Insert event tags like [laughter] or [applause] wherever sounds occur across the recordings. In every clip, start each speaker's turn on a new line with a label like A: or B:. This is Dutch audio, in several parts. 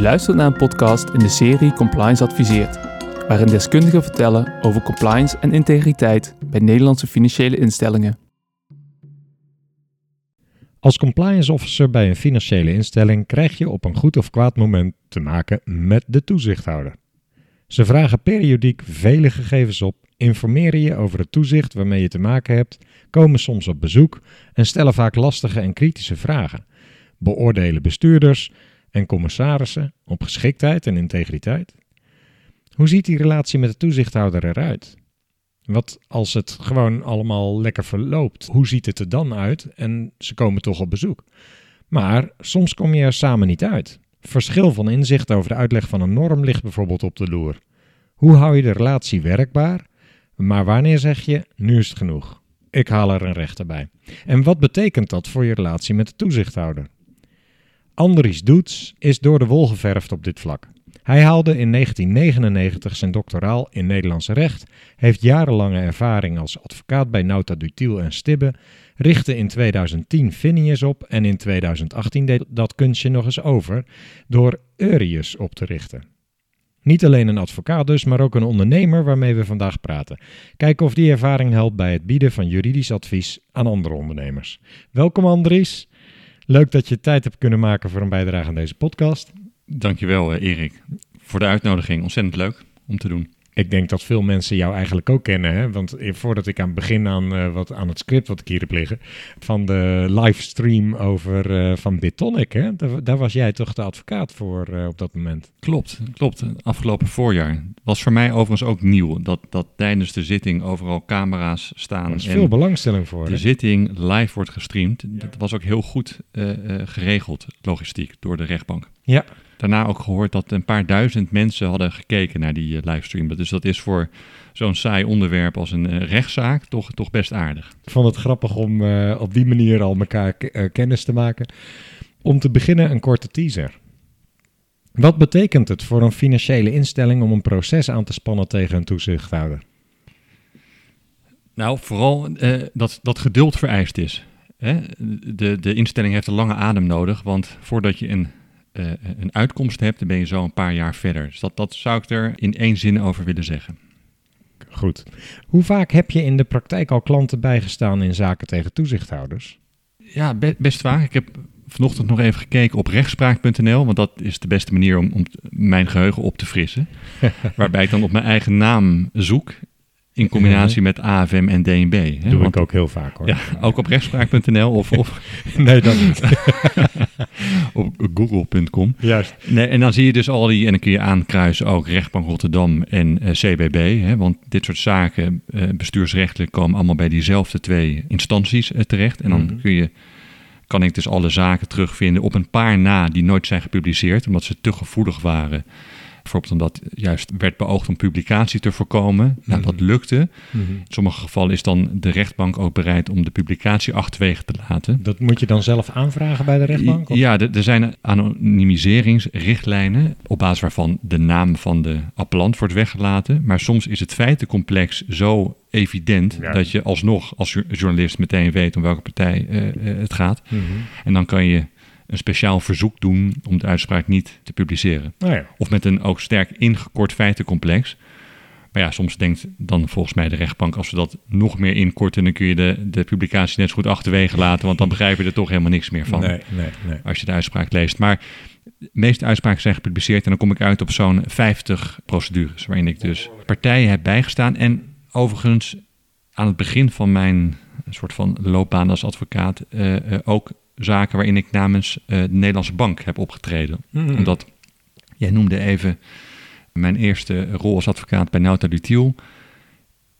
A: U luistert naar een podcast in de serie Compliance Adviseert, waarin deskundigen vertellen over compliance en integriteit bij Nederlandse financiële instellingen.
B: Als compliance officer bij een financiële instelling krijg je op een goed of kwaad moment te maken met de toezichthouder. Ze vragen periodiek vele gegevens op, informeren je over het toezicht waarmee je te maken hebt, komen soms op bezoek en stellen vaak lastige en kritische vragen. Beoordelen bestuurders en commissarissen op geschiktheid en integriteit. Hoe ziet die relatie met de toezichthouder eruit? Wat als het gewoon allemaal lekker verloopt? Hoe ziet het er dan uit? En ze komen toch op bezoek. Maar soms kom je er samen niet uit. Verschil van inzicht over de uitleg van een norm ligt bijvoorbeeld op de loer. Hoe hou je de relatie werkbaar? Maar wanneer zeg je, nu is het genoeg? Ik haal er een rechter bij. En wat betekent dat voor je relatie met de toezichthouder? Andries Doets is door de wol geverfd op dit vlak. Hij haalde in 1999 zijn doctoraal in Nederlands recht, heeft jarenlange ervaring als advocaat bij Nauta Dutiel en Stibbe, richtte in 2010 Phineas op en in 2018 deed dat kunstje nog eens over door Eurius op te richten. Niet alleen een advocaat dus, maar ook een ondernemer waarmee we vandaag praten. Kijken of die ervaring helpt bij het bieden van juridisch advies aan andere ondernemers. Welkom Andries. Leuk dat je tijd hebt kunnen maken voor een bijdrage aan deze podcast.
C: Dankjewel uh, Erik voor de uitnodiging. Ontzettend leuk om te doen.
B: Ik denk dat veel mensen jou eigenlijk ook kennen. Hè? Want voordat ik aan het begin aan, uh, wat, aan het script wat ik hier heb liggen... van de livestream over, uh, van Bitonic, hè? Daar, daar, was jij toch de advocaat voor uh, op dat moment?
C: Klopt, klopt. Afgelopen voorjaar. Was voor mij overigens ook nieuw. Dat, dat tijdens de zitting overal camera's staan.
B: Er is veel belangstelling voor.
C: De
B: hè?
C: zitting live wordt gestreamd. Ja. Dat was ook heel goed geregeld, logistiek, door de rechtbank.
B: Ja,
C: daarna ook gehoord dat een paar duizend mensen hadden gekeken naar die uh, livestream. Dus dat is voor zo'n saai onderwerp als een uh, rechtszaak toch, toch best aardig.
B: Ik vond het grappig om uh, op die manier al elkaar kennis te maken. Om te beginnen een korte teaser. Wat betekent het voor een financiële instelling om een proces aan te spannen tegen een toezichthouder?
C: Nou, vooral dat, dat geduld vereist is. Hè? De, de instelling heeft een lange adem nodig, want voordat je een uh, een uitkomst hebt, dan ben je zo een paar jaar verder. Dus dat, dat zou ik er in één zin over willen zeggen.
B: Goed. Hoe vaak heb je in de praktijk al klanten bijgestaan in zaken tegen toezichthouders?
C: Ja, be best vaak. Ik heb vanochtend nog even gekeken op rechtspraak.nl, want dat is de beste manier om, om mijn geheugen op te frissen. [laughs] waarbij ik dan op mijn eigen naam zoek in combinatie met AFM en DNB.
B: Hè? Doe Want, ik ook heel vaak hoor.
C: Ja, ook op rechtspraak.nl of, of [laughs]
B: nee, dat niet. [laughs]
C: op google.com.
B: Juist.
C: Nee, en dan zie je dus al die, en dan kun je aankruisen ook rechtbank Rotterdam en uh, CBB. Hè, want dit soort zaken, uh, bestuursrechtelijk, komen allemaal bij diezelfde twee instanties uh, terecht. En dan mm -hmm. kun je, kan ik dus alle zaken terugvinden op een paar na die nooit zijn gepubliceerd, omdat ze te gevoelig waren. Bijvoorbeeld omdat juist werd beoogd om publicatie te voorkomen. Mm -hmm. Nou, dat lukte. Mm -hmm. In sommige gevallen is dan de rechtbank ook bereid om de publicatie achterwege te laten.
B: Dat moet je dan zelf aanvragen bij de rechtbank?
C: Of? Ja, er zijn anonimiseringsrichtlijnen op basis waarvan de naam van de appellant wordt weggelaten. Maar soms is het feitencomplex zo evident ja. dat je alsnog als journalist meteen weet om welke partij uh, het gaat. Mm -hmm. En dan kan je een speciaal verzoek doen om de uitspraak niet te publiceren.
B: Oh ja.
C: Of met een ook sterk ingekort feitencomplex. Maar ja, soms denkt dan volgens mij de rechtbank, als we dat nog meer inkorten, dan kun je de, de publicatie net zo goed achterwege laten, want dan [laughs] begrijp je er toch helemaal niks meer van.
B: Nee, nee, nee.
C: Als je de uitspraak leest. Maar de meeste uitspraken zijn gepubliceerd en dan kom ik uit op zo'n 50 procedures, waarin ik dus partijen heb bijgestaan. En overigens aan het begin van mijn soort van loopbaan als advocaat uh, uh, ook zaken waarin ik namens uh, de Nederlandse Bank heb opgetreden.
B: Mhm.
C: Mm. Omdat, jij noemde even mijn eerste rol als advocaat bij Nauta Dutiel.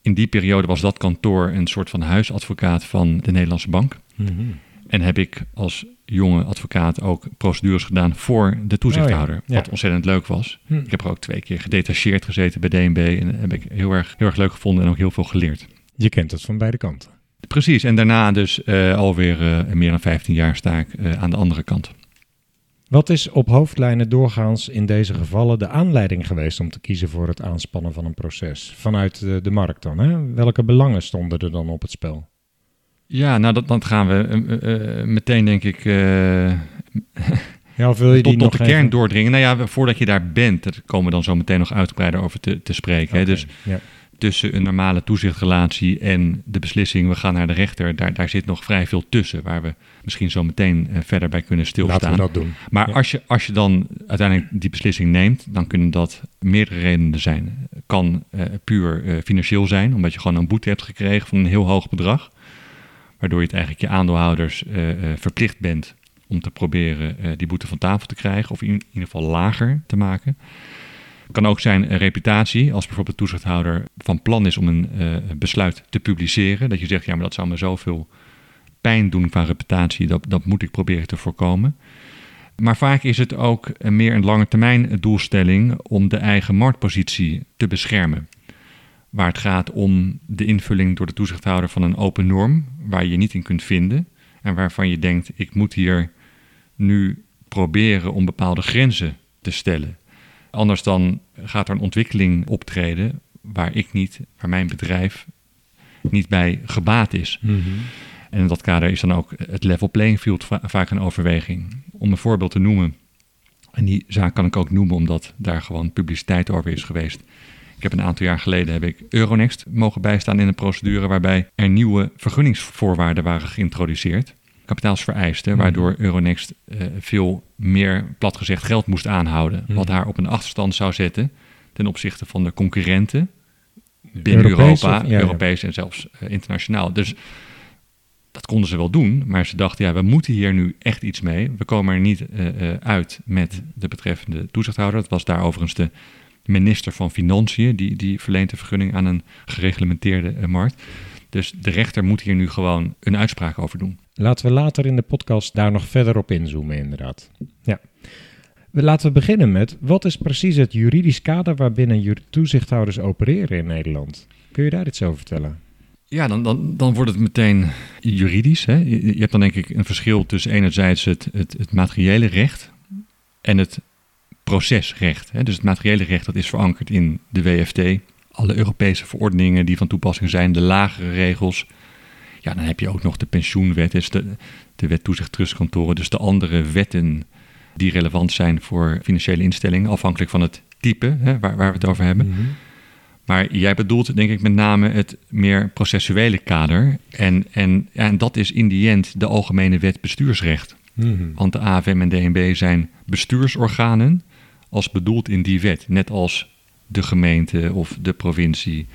C: In die periode was dat kantoor een soort van huisadvocaat van de Nederlandse Bank.
B: Mm -hmm.
C: En heb ik als jonge advocaat ook procedures gedaan voor de toezichthouder.
B: Oh ja, ja.
C: Wat ontzettend leuk was.
B: Hm.
C: Ik heb er ook twee keer gedetacheerd gezeten bij DNB. En dat heb ik heel erg, heel erg leuk gevonden en ook heel veel geleerd.
B: Je kent het van beide kanten.
C: Precies, en daarna dus uh, alweer uh, meer dan 15 jaar sta ik uh, aan de andere kant.
B: Wat is op hoofdlijnen doorgaans in deze gevallen de aanleiding geweest om te kiezen voor het aanspannen van een proces? Vanuit de, de markt dan, hè? Welke belangen stonden er dan op het spel?
C: Ja, nou dat, dat gaan we meteen denk ik
B: Ja, of wil je
C: tot,
B: die
C: tot
B: nog
C: de kern
B: even-
C: doordringen. Nou ja, voordat je daar bent, daar komen we dan zo meteen nog uitgebreider over te, te spreken. Hè? Dus
B: ja.
C: Tussen een normale toezichtrelatie en de beslissing, we gaan naar de rechter, daar, daar zit nog vrij veel tussen, waar we misschien zo meteen eh, verder bij kunnen stilstaan.
B: Laten we dat doen.
C: Maar
B: Ja.
C: als, je, als je dan uiteindelijk die beslissing neemt, dan kunnen dat meerdere redenen zijn. Kan eh, puur eh, financieel zijn, omdat je gewoon een boete hebt gekregen van een heel hoog bedrag. Waardoor je het eigenlijk je aandeelhouders verplicht bent om te proberen die boete van tafel te krijgen. Of in, in ieder geval lager te maken. Kan ook zijn reputatie, als bijvoorbeeld de toezichthouder van plan is om een eh, besluit te publiceren. Dat je zegt, ja, maar dat zou me zoveel pijn doen qua reputatie, dat, dat moet ik proberen te voorkomen. Maar vaak is het ook meer een lange termijn doelstelling om de eigen marktpositie te beschermen. Waar het gaat om de invulling door de toezichthouder van een open norm, waar je niet in kunt vinden. En waarvan je denkt, ik moet hier nu proberen om bepaalde grenzen te stellen. Anders dan gaat er een ontwikkeling optreden waar ik niet, waar mijn bedrijf niet bij gebaat is.
B: Mhm.
C: En in dat kader is dan ook het level playing field va- vaak een overweging. Om een voorbeeld te noemen, en die zaak kan ik ook noemen omdat daar gewoon publiciteit over is geweest. Ik heb een aantal jaar geleden heb ik Euronext mogen bijstaan in een procedure waarbij er nieuwe vergunningsvoorwaarden waren geïntroduceerd. Kapitaalsvereisten,
B: Mhm.
C: waardoor Euronext eh, veel meer, plat gezegd, geld moest aanhouden.
B: Mhm.
C: Wat haar op een achterstand zou zetten ten opzichte van de concurrenten binnen
B: Europees
C: Europa,
B: of- ja, ja.
C: Europees en zelfs eh, internationaal. Dus dat konden ze wel doen, maar ze dachten, ja, we moeten hier nu echt iets mee. We komen er niet eh, uit met de betreffende toezichthouder. Dat was daar overigens de minister van Financiën, die, die verleent de vergunning aan een gereglementeerde markt. Dus de rechter moet hier nu gewoon een uitspraak over doen.
B: Laten we later in de podcast daar nog verder op inzoomen, inderdaad. Ja. We- Laten we beginnen met, wat is precies het juridisch kader waarbinnen toezichthouders opereren in Nederland? Kun je daar iets over vertellen?
C: Ja, dan, dan, dan wordt het meteen juridisch. Hè? Je, je hebt dan denk ik een verschil tussen enerzijds het, het, het materiële recht en het procesrecht. Hè? Dus het materiële recht dat is verankerd in de WFT. Alle Europese verordeningen die van toepassing zijn, de lagere regels. Ja, dan heb je ook nog de pensioenwet, is de, de wet toezicht trustkantoren. Dus de andere wetten die relevant zijn voor financiële instellingen, afhankelijk van het type hè, waar, waar we het over hebben. Maar jij bedoelt denk ik met name het meer processuele kader. En, en, ja, en dat is in die end de Algemene Wet Bestuursrecht.
B: Mhm.
C: Want de AFM en DNB zijn bestuursorganen als bedoeld in die wet. Net als de gemeente of de provincie,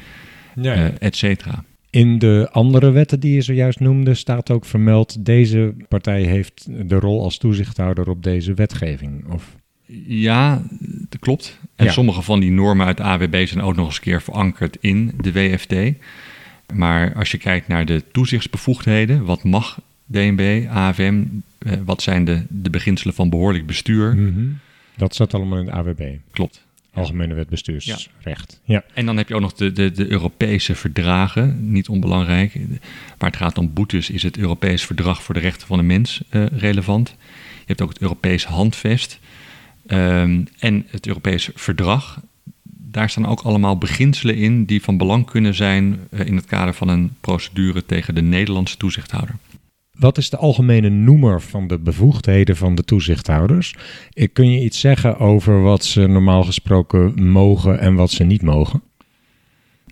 B: Ja,
C: eh et cetera.
B: In de andere wetten die je zojuist noemde staat ook vermeld... deze partij heeft de rol als toezichthouder op deze wetgeving. Of,
C: Ja, dat klopt. En
B: Ja.
C: sommige van die normen uit de AWB zijn ook nog eens een keer verankerd in de WFT. Maar als je kijkt naar de toezichtsbevoegdheden, wat mag DNB, AFM, eh, wat zijn de, de beginselen van behoorlijk bestuur?
B: Mhm. Dat staat allemaal in de AWB,
C: Klopt.
B: Algemene Wet Bestuursrecht. Ja.
C: En dan heb je ook nog de, de, de Europese verdragen, niet onbelangrijk. Waar het gaat om boetes is het Europees Verdrag voor de Rechten van de Mens eh, relevant. Je hebt ook het Europees Handvest ehm, en het Europees Verdrag. Daar staan ook allemaal beginselen in die van belang kunnen zijn eh, in het kader van een procedure tegen de Nederlandse toezichthouder.
B: Wat is de algemene noemer van de bevoegdheden van de toezichthouders? Kun je iets zeggen over wat ze normaal gesproken mogen en wat ze niet mogen?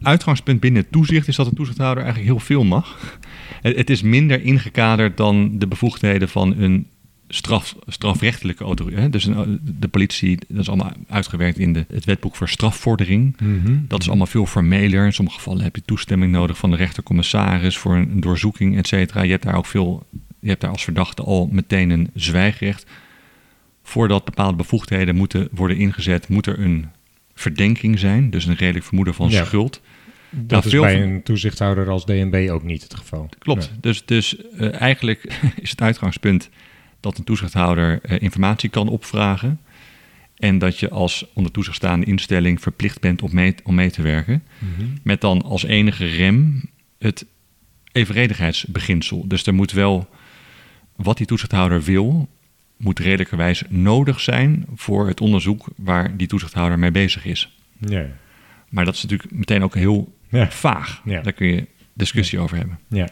C: Uitgangspunt binnen toezicht is dat de toezichthouder eigenlijk heel veel mag. Het is minder ingekaderd dan de bevoegdheden van een straf, strafrechtelijke autoriteit. Dus een, de politie, dat is allemaal uitgewerkt in de, het wetboek voor strafvordering. Dat is allemaal veel formeler. In sommige gevallen heb je toestemming nodig van de rechtercommissaris voor een, een doorzoeking, et cetera. Je hebt daar ook veel, je hebt daar als verdachte al meteen een zwijgrecht. Voordat bepaalde bevoegdheden moeten worden ingezet, moet er een verdenking zijn, dus een redelijk vermoeden van
B: Ja.
C: schuld.
B: Dat
C: Nou,
B: is
C: veel
B: bij een toezichthouder als DNB ook niet het geval.
C: Klopt. Dus, dus eh, eigenlijk [laughs] is het uitgangspunt dat een toezichthouder eh, informatie kan opvragen. En dat je als onder toezicht staande instelling verplicht bent om mee, om mee te werken.
B: Mhm.
C: Met dan als enige rem het evenredigheidsbeginsel. Dus er moet wel, wat die toezichthouder wil, moet redelijkerwijs nodig zijn voor het onderzoek waar die toezichthouder mee bezig is.
B: Ja.
C: Maar dat is natuurlijk meteen ook heel
B: Ja.
C: vaag.
B: Ja.
C: Daar kun je discussie over hebben.
B: ja.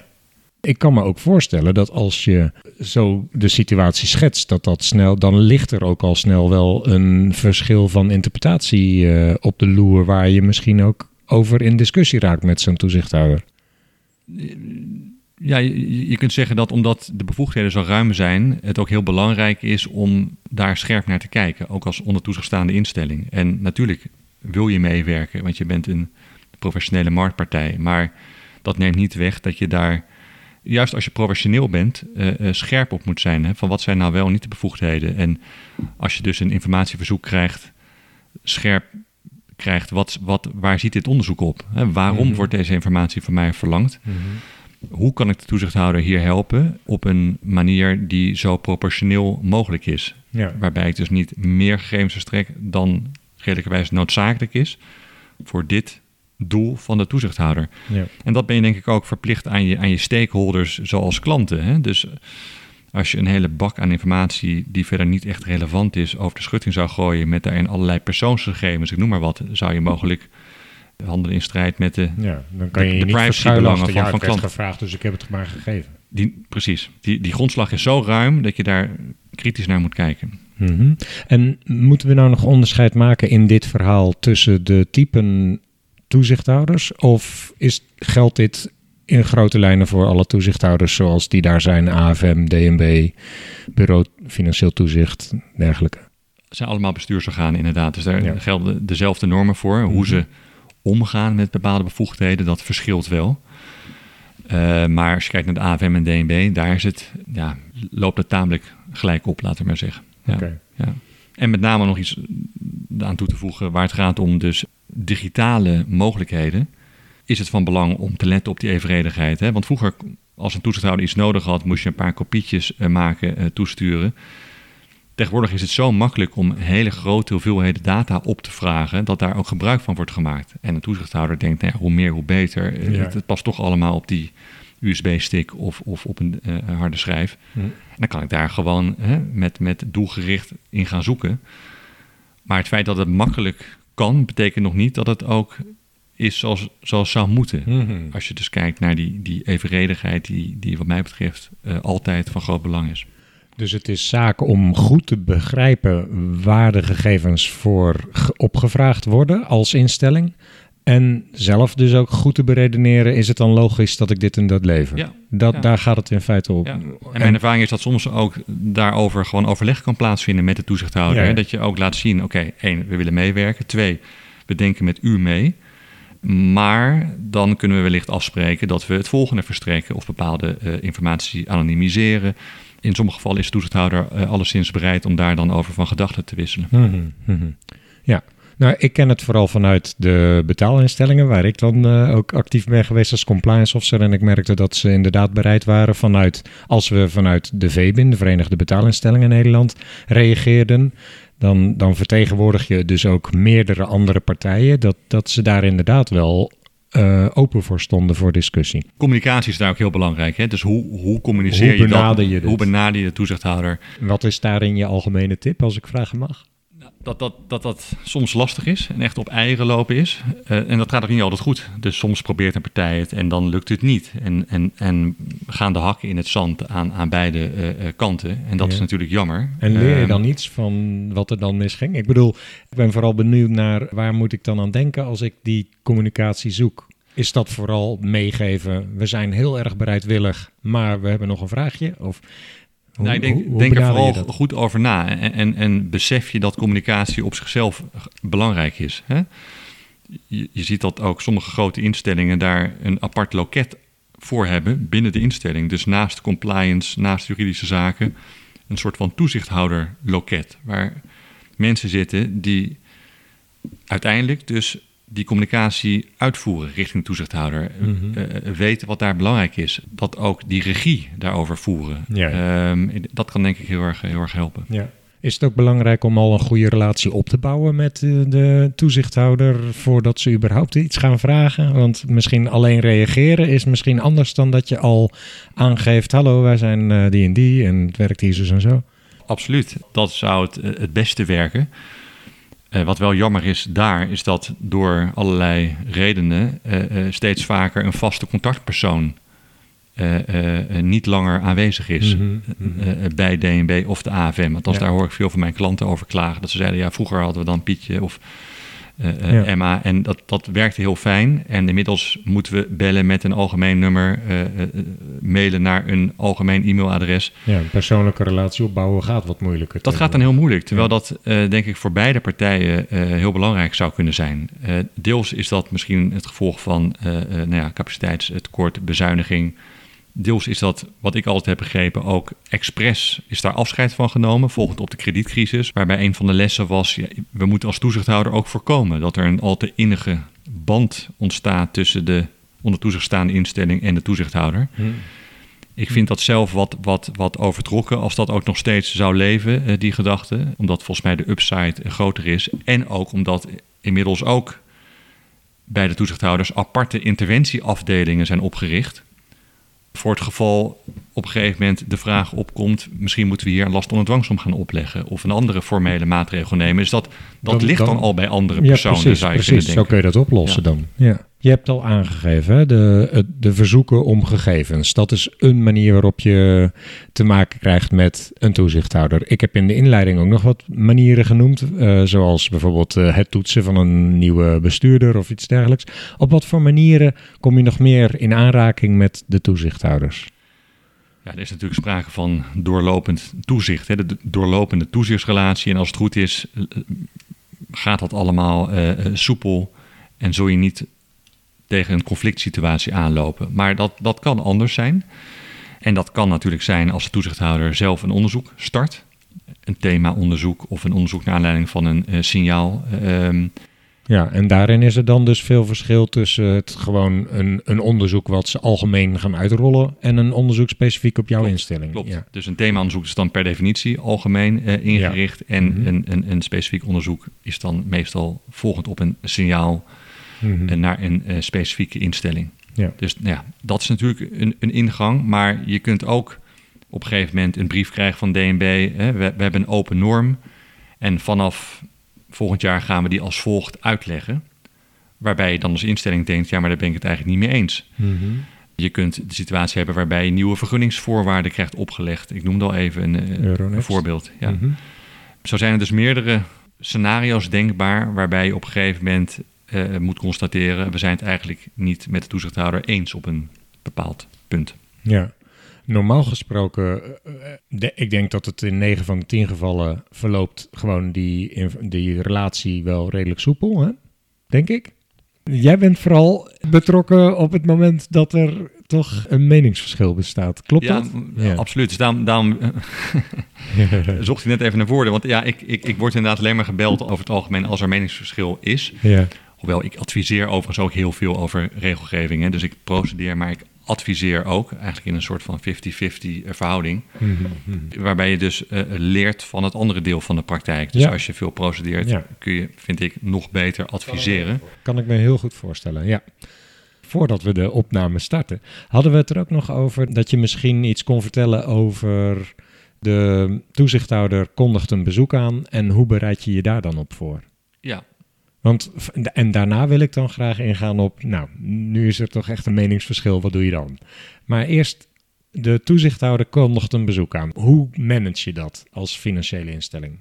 B: Ik kan me ook voorstellen dat als je zo de situatie schetst, dat dat snel, dan ligt er ook al snel wel een verschil van interpretatie eh, op de loer, waar je misschien ook over in discussie raakt met zo'n toezichthouder.
C: Ja, je, kunt zeggen dat omdat de bevoegdheden zo ruim zijn, het ook heel belangrijk is om daar scherp naar te kijken, ook als onder toezichtstaande instelling. En natuurlijk wil je meewerken, want je bent een professionele marktpartij, maar dat neemt niet weg dat je daar juist als je professioneel bent, uh, scherp op moet zijn. Hè, van wat zijn nou wel niet de bevoegdheden. En als je dus een informatieverzoek krijgt, scherp krijgt, wat, wat, waar ziet dit onderzoek op? Hè, waarom mhm. wordt deze informatie van mij verlangd? Mhm. Hoe kan ik de toezichthouder hier helpen op een manier die zo proportioneel mogelijk is? Ja. Waarbij ik dus niet meer gegevens verstrek dan redelijkerwijs noodzakelijk is voor dit doel van de toezichthouder. Ja. En dat ben je denk ik ook verplicht aan je, aan je stakeholders zoals klanten. Hè? Dus als je een hele bak aan informatie die verder niet echt relevant is over de schutting zou gooien met daarin allerlei persoonsgegevens, ik noem maar wat, zou je mogelijk handelen in strijd met de,
B: ja, dan kan je de, de privacybelangen van, van klanten. gevraagd, dus ik heb het maar gegeven.
C: Die, precies. Die, die grondslag is zo ruim dat je daar kritisch naar moet kijken.
B: Mm En moeten we nou nog onderscheid maken in dit verhaal tussen de typen toezichthouders? Of is, geldt dit in grote lijnen voor alle toezichthouders zoals die daar zijn, AFM, DNB, Bureau Financieel Toezicht, dergelijke?
C: Het zijn allemaal bestuursorganen inderdaad, dus daar gelden dezelfde normen voor. Hoe mhm. ze omgaan met bepaalde bevoegdheden, dat verschilt wel. Uh, maar als je kijkt naar de AFM en DNB, daar is het, ja, loopt het tamelijk gelijk op, laten we maar zeggen. Ja, ja. En met name nog iets aan toe te voegen waar het gaat om dus digitale mogelijkheden, is het van belang om te letten op die evenredigheid. Hè? Want vroeger, als een toezichthouder iets nodig had, moest je een paar kopietjes eh, maken, uh, toesturen. Tegenwoordig is het zo makkelijk om hele grote hoeveelheden data op te vragen, dat daar ook gebruik van wordt gemaakt. En een toezichthouder denkt, nou ja, hoe meer, hoe beter. Eh, het, past toch allemaal op die USB-stick of, of op een harde schijf. Hm. En dan kan ik daar gewoon hè, met, met doelgericht in gaan zoeken. Maar het feit dat het makkelijk kan, betekent nog niet dat het ook is zoals, zoals zou moeten. Mhm. Als je dus kijkt naar die, die evenredigheid, die, die wat mij betreft uh, altijd van groot belang is.
B: Dus het is zaak om goed te begrijpen waar de gegevens voor opgevraagd worden als instelling. En zelf dus ook goed te beredeneren, is het dan logisch dat ik dit en dat lever? Ja, dat, Daar gaat het in feite op. En
C: mijn ervaring is dat soms ook daarover gewoon overleg kan plaatsvinden met de toezichthouder. Dat je ook laat zien, oké, één, we willen meewerken. Twee, we denken met u mee. Maar dan kunnen we wellicht afspreken dat we het volgende verstrekken of bepaalde uh, informatie anonimiseren. In sommige gevallen is de toezichthouder uh, alleszins bereid om daar dan over van gedachten te wisselen. Mm
B: -hmm. Ja, nou, ik ken het vooral vanuit de betaalinstellingen, waar ik dan uh, ook actief ben geweest als compliance officer. En ik merkte dat ze inderdaad bereid waren vanuit, als we vanuit de VBIN, de Verenigde Betaalinstellingen Nederland, reageerden. Dan, dan vertegenwoordig je dus ook meerdere andere partijen. Dat, dat ze daar inderdaad wel uh, open voor stonden voor discussie.
C: Communicatie is daar ook heel belangrijk. Hè? Dus hoe, hoe communiceer hoe je dat? Je hoe benader je de toezichthouder?
B: Wat is daarin je algemene tip, als ik vragen mag?
C: Dat dat, dat dat soms lastig is en echt op eigen lopen is. Uh, en dat gaat ook niet altijd goed. Dus soms probeert een partij het en dan lukt het niet. En, en, en gaan de hakken in het zand aan, aan beide uh, kanten. En dat is natuurlijk jammer.
B: En leer je ehm, dan iets van wat er dan misging? Ik bedoel, ik ben vooral benieuwd naar waar moet ik dan aan denken als ik die communicatie zoek? Is dat vooral meegeven, we zijn heel erg bereidwillig, maar we hebben nog een vraagje? Of
C: nou, ik denk, denk er vooral goed over na. En, en, en, besef je dat communicatie op zichzelf belangrijk is. Hè? Je, je, ziet dat ook sommige grote instellingen daar een apart loket voor hebben binnen de instelling. Dus naast compliance, naast juridische zaken, een soort van toezichthouder-loket. Waar mensen zitten die uiteindelijk dus die communicatie uitvoeren richting de toezichthouder. Mm weten wat daar belangrijk is. Dat ook die regie daarover voeren. Ehm, dat kan denk ik heel erg, heel erg helpen.
B: Ja. Is het ook belangrijk om al een goede relatie op te bouwen met de toezichthouder voordat ze überhaupt iets gaan vragen? Want misschien alleen reageren is misschien anders dan dat je al aangeeft: hallo, wij zijn uh, die en die en het werkt hier zo en zo.
C: Absoluut, dat zou het, het beste werken. Uh, wat wel jammer is daar, is dat door allerlei redenen uh, uh, steeds vaker een vaste contactpersoon niet langer aanwezig is
B: Mhm, mhm.
C: bij DNB of de AFM. Want als
B: Ja.
C: daar hoor ik veel van mijn klanten over klagen. Dat ze zeiden, ja, vroeger hadden we dan Pietje of eh, eh,
B: Ja.
C: Emma. En dat, dat werkte heel fijn. En inmiddels moeten we bellen met een algemeen nummer, eh, mailen naar een algemeen e-mailadres.
B: Ja, een persoonlijke relatie opbouwen gaat wat moeilijker.
C: Dat gaat dan heel moeilijk. Terwijl
B: Ja.
C: dat, denk ik, voor beide partijen heel belangrijk zou kunnen zijn. Deels is dat misschien het gevolg van nou ja, capaciteitstekort, bezuiniging. Deels is dat, wat ik altijd heb begrepen, ook expres is daar afscheid van genomen, volgend op de kredietcrisis. Waarbij een van de lessen was, ja, we moeten als toezichthouder ook voorkomen dat er een al te innige band ontstaat tussen de onder toezicht staande instelling en de toezichthouder.
B: Hm.
C: Ik vind dat zelf wat, wat, wat overtrokken als dat ook nog steeds zou leven, eh, die gedachte. Omdat volgens mij de upside eh, groter is. En ook omdat inmiddels ook bij de toezichthouders aparte interventieafdelingen zijn opgericht. Voor het geval op een gegeven moment de vraag opkomt... misschien moeten we hier een last onder dwangsom gaan opleggen... of een andere formele maatregel nemen. Dus dat, dat
B: Dan-
C: ligt dan,
B: dan-
C: al bij andere
B: Ja,
C: personen,
B: precies,
C: zou je
B: precies. Zo kun je dat oplossen dan. Ja. Je hebt al aangegeven, hè, de, de verzoeken om gegevens. Dat is een manier waarop je te maken krijgt met een toezichthouder. Ik heb in de inleiding ook nog wat manieren genoemd, eh, zoals bijvoorbeeld eh, het toetsen van een nieuwe bestuurder of iets dergelijks. Op wat voor manieren kom je nog meer in aanraking met de toezichthouders?
C: Ja, er is natuurlijk sprake van doorlopend toezicht, hè, de do- doorlopende toezichtsrelatie. En als het goed is, eh, gaat dat allemaal eh, eh, soepel en zul je niet tegen een conflict situatie aanlopen. Maar dat, dat kan anders zijn. En dat kan natuurlijk zijn als de toezichthouder zelf een onderzoek start. Een thema-onderzoek of een onderzoek naar aanleiding van een signaal. Ehm,
B: Ja, en daarin is er dan dus veel verschil tussen het gewoon een, een onderzoek wat ze algemeen gaan uitrollen en een onderzoek specifiek op jouw
C: Klopt,
B: instelling.
C: Klopt.
B: Ja.
C: Dus een thema-onderzoek is dan per definitie algemeen eh, ingericht. En
B: Mhm.
C: een, een, een specifiek onderzoek is dan meestal volgend op een signaal
B: Mhm.
C: naar een eh, specifieke instelling.
B: Ja.
C: Dus nou ja, dat is natuurlijk een, een ingang. Maar je kunt ook op een gegeven moment een brief krijgen van DNB. Hè, we, we hebben een open norm. En vanaf volgend jaar gaan we die als volgt uitleggen. Waarbij je dan als instelling denkt, ja, maar daar ben ik het eigenlijk niet mee eens.
B: Mhm.
C: Je kunt de situatie hebben waarbij je nieuwe vergunningsvoorwaarden krijgt opgelegd. Ik noemde al even een, eh, een voorbeeld. Ja.
B: Mhm.
C: Zo zijn er dus meerdere scenario's denkbaar waarbij je op een gegeven moment eh, moet constateren, we zijn het eigenlijk niet met de toezichthouder eens op een bepaald punt.
B: Ja. Normaal gesproken, eh, de- ik denk dat het in 9 van de 10 gevallen verloopt gewoon die, die relatie wel redelijk soepel, hè? denk ik. Jij bent vooral betrokken op het moment dat er toch een meningsverschil bestaat. Klopt
C: ja,
B: dat? Ja.
C: absoluut. Dus daarom, daarom eh, [laughs] zocht ik net even naar woorden. Want ja, ik, ik, ik word inderdaad alleen maar gebeld over het algemeen als er meningsverschil is.
B: ja.
C: Hoewel ik adviseer overigens ook heel veel over regelgeving. Hè. Dus ik procedeer, maar ik adviseer ook. Eigenlijk in een soort van 50-50 verhouding.
B: Mhm.
C: Waarbij je dus eh, leert van het andere deel van de praktijk. Dus
B: Ja.
C: als je veel procedeert,
B: Ja.
C: kun je, vind ik, nog beter adviseren.
B: Kan ik me heel goed voorstellen, ja. Voordat we de opname starten, hadden we het er ook nog over dat je misschien iets kon vertellen over de toezichthouder kondigt een bezoek aan en hoe bereid je je daar dan op voor?
C: Ja,
B: Want, en daarna wil ik dan graag ingaan op, nou, nu is er toch echt een meningsverschil, wat doe je dan? Maar eerst, de toezichthouder kondigt een bezoek aan. Hoe manage je dat als financiële instelling?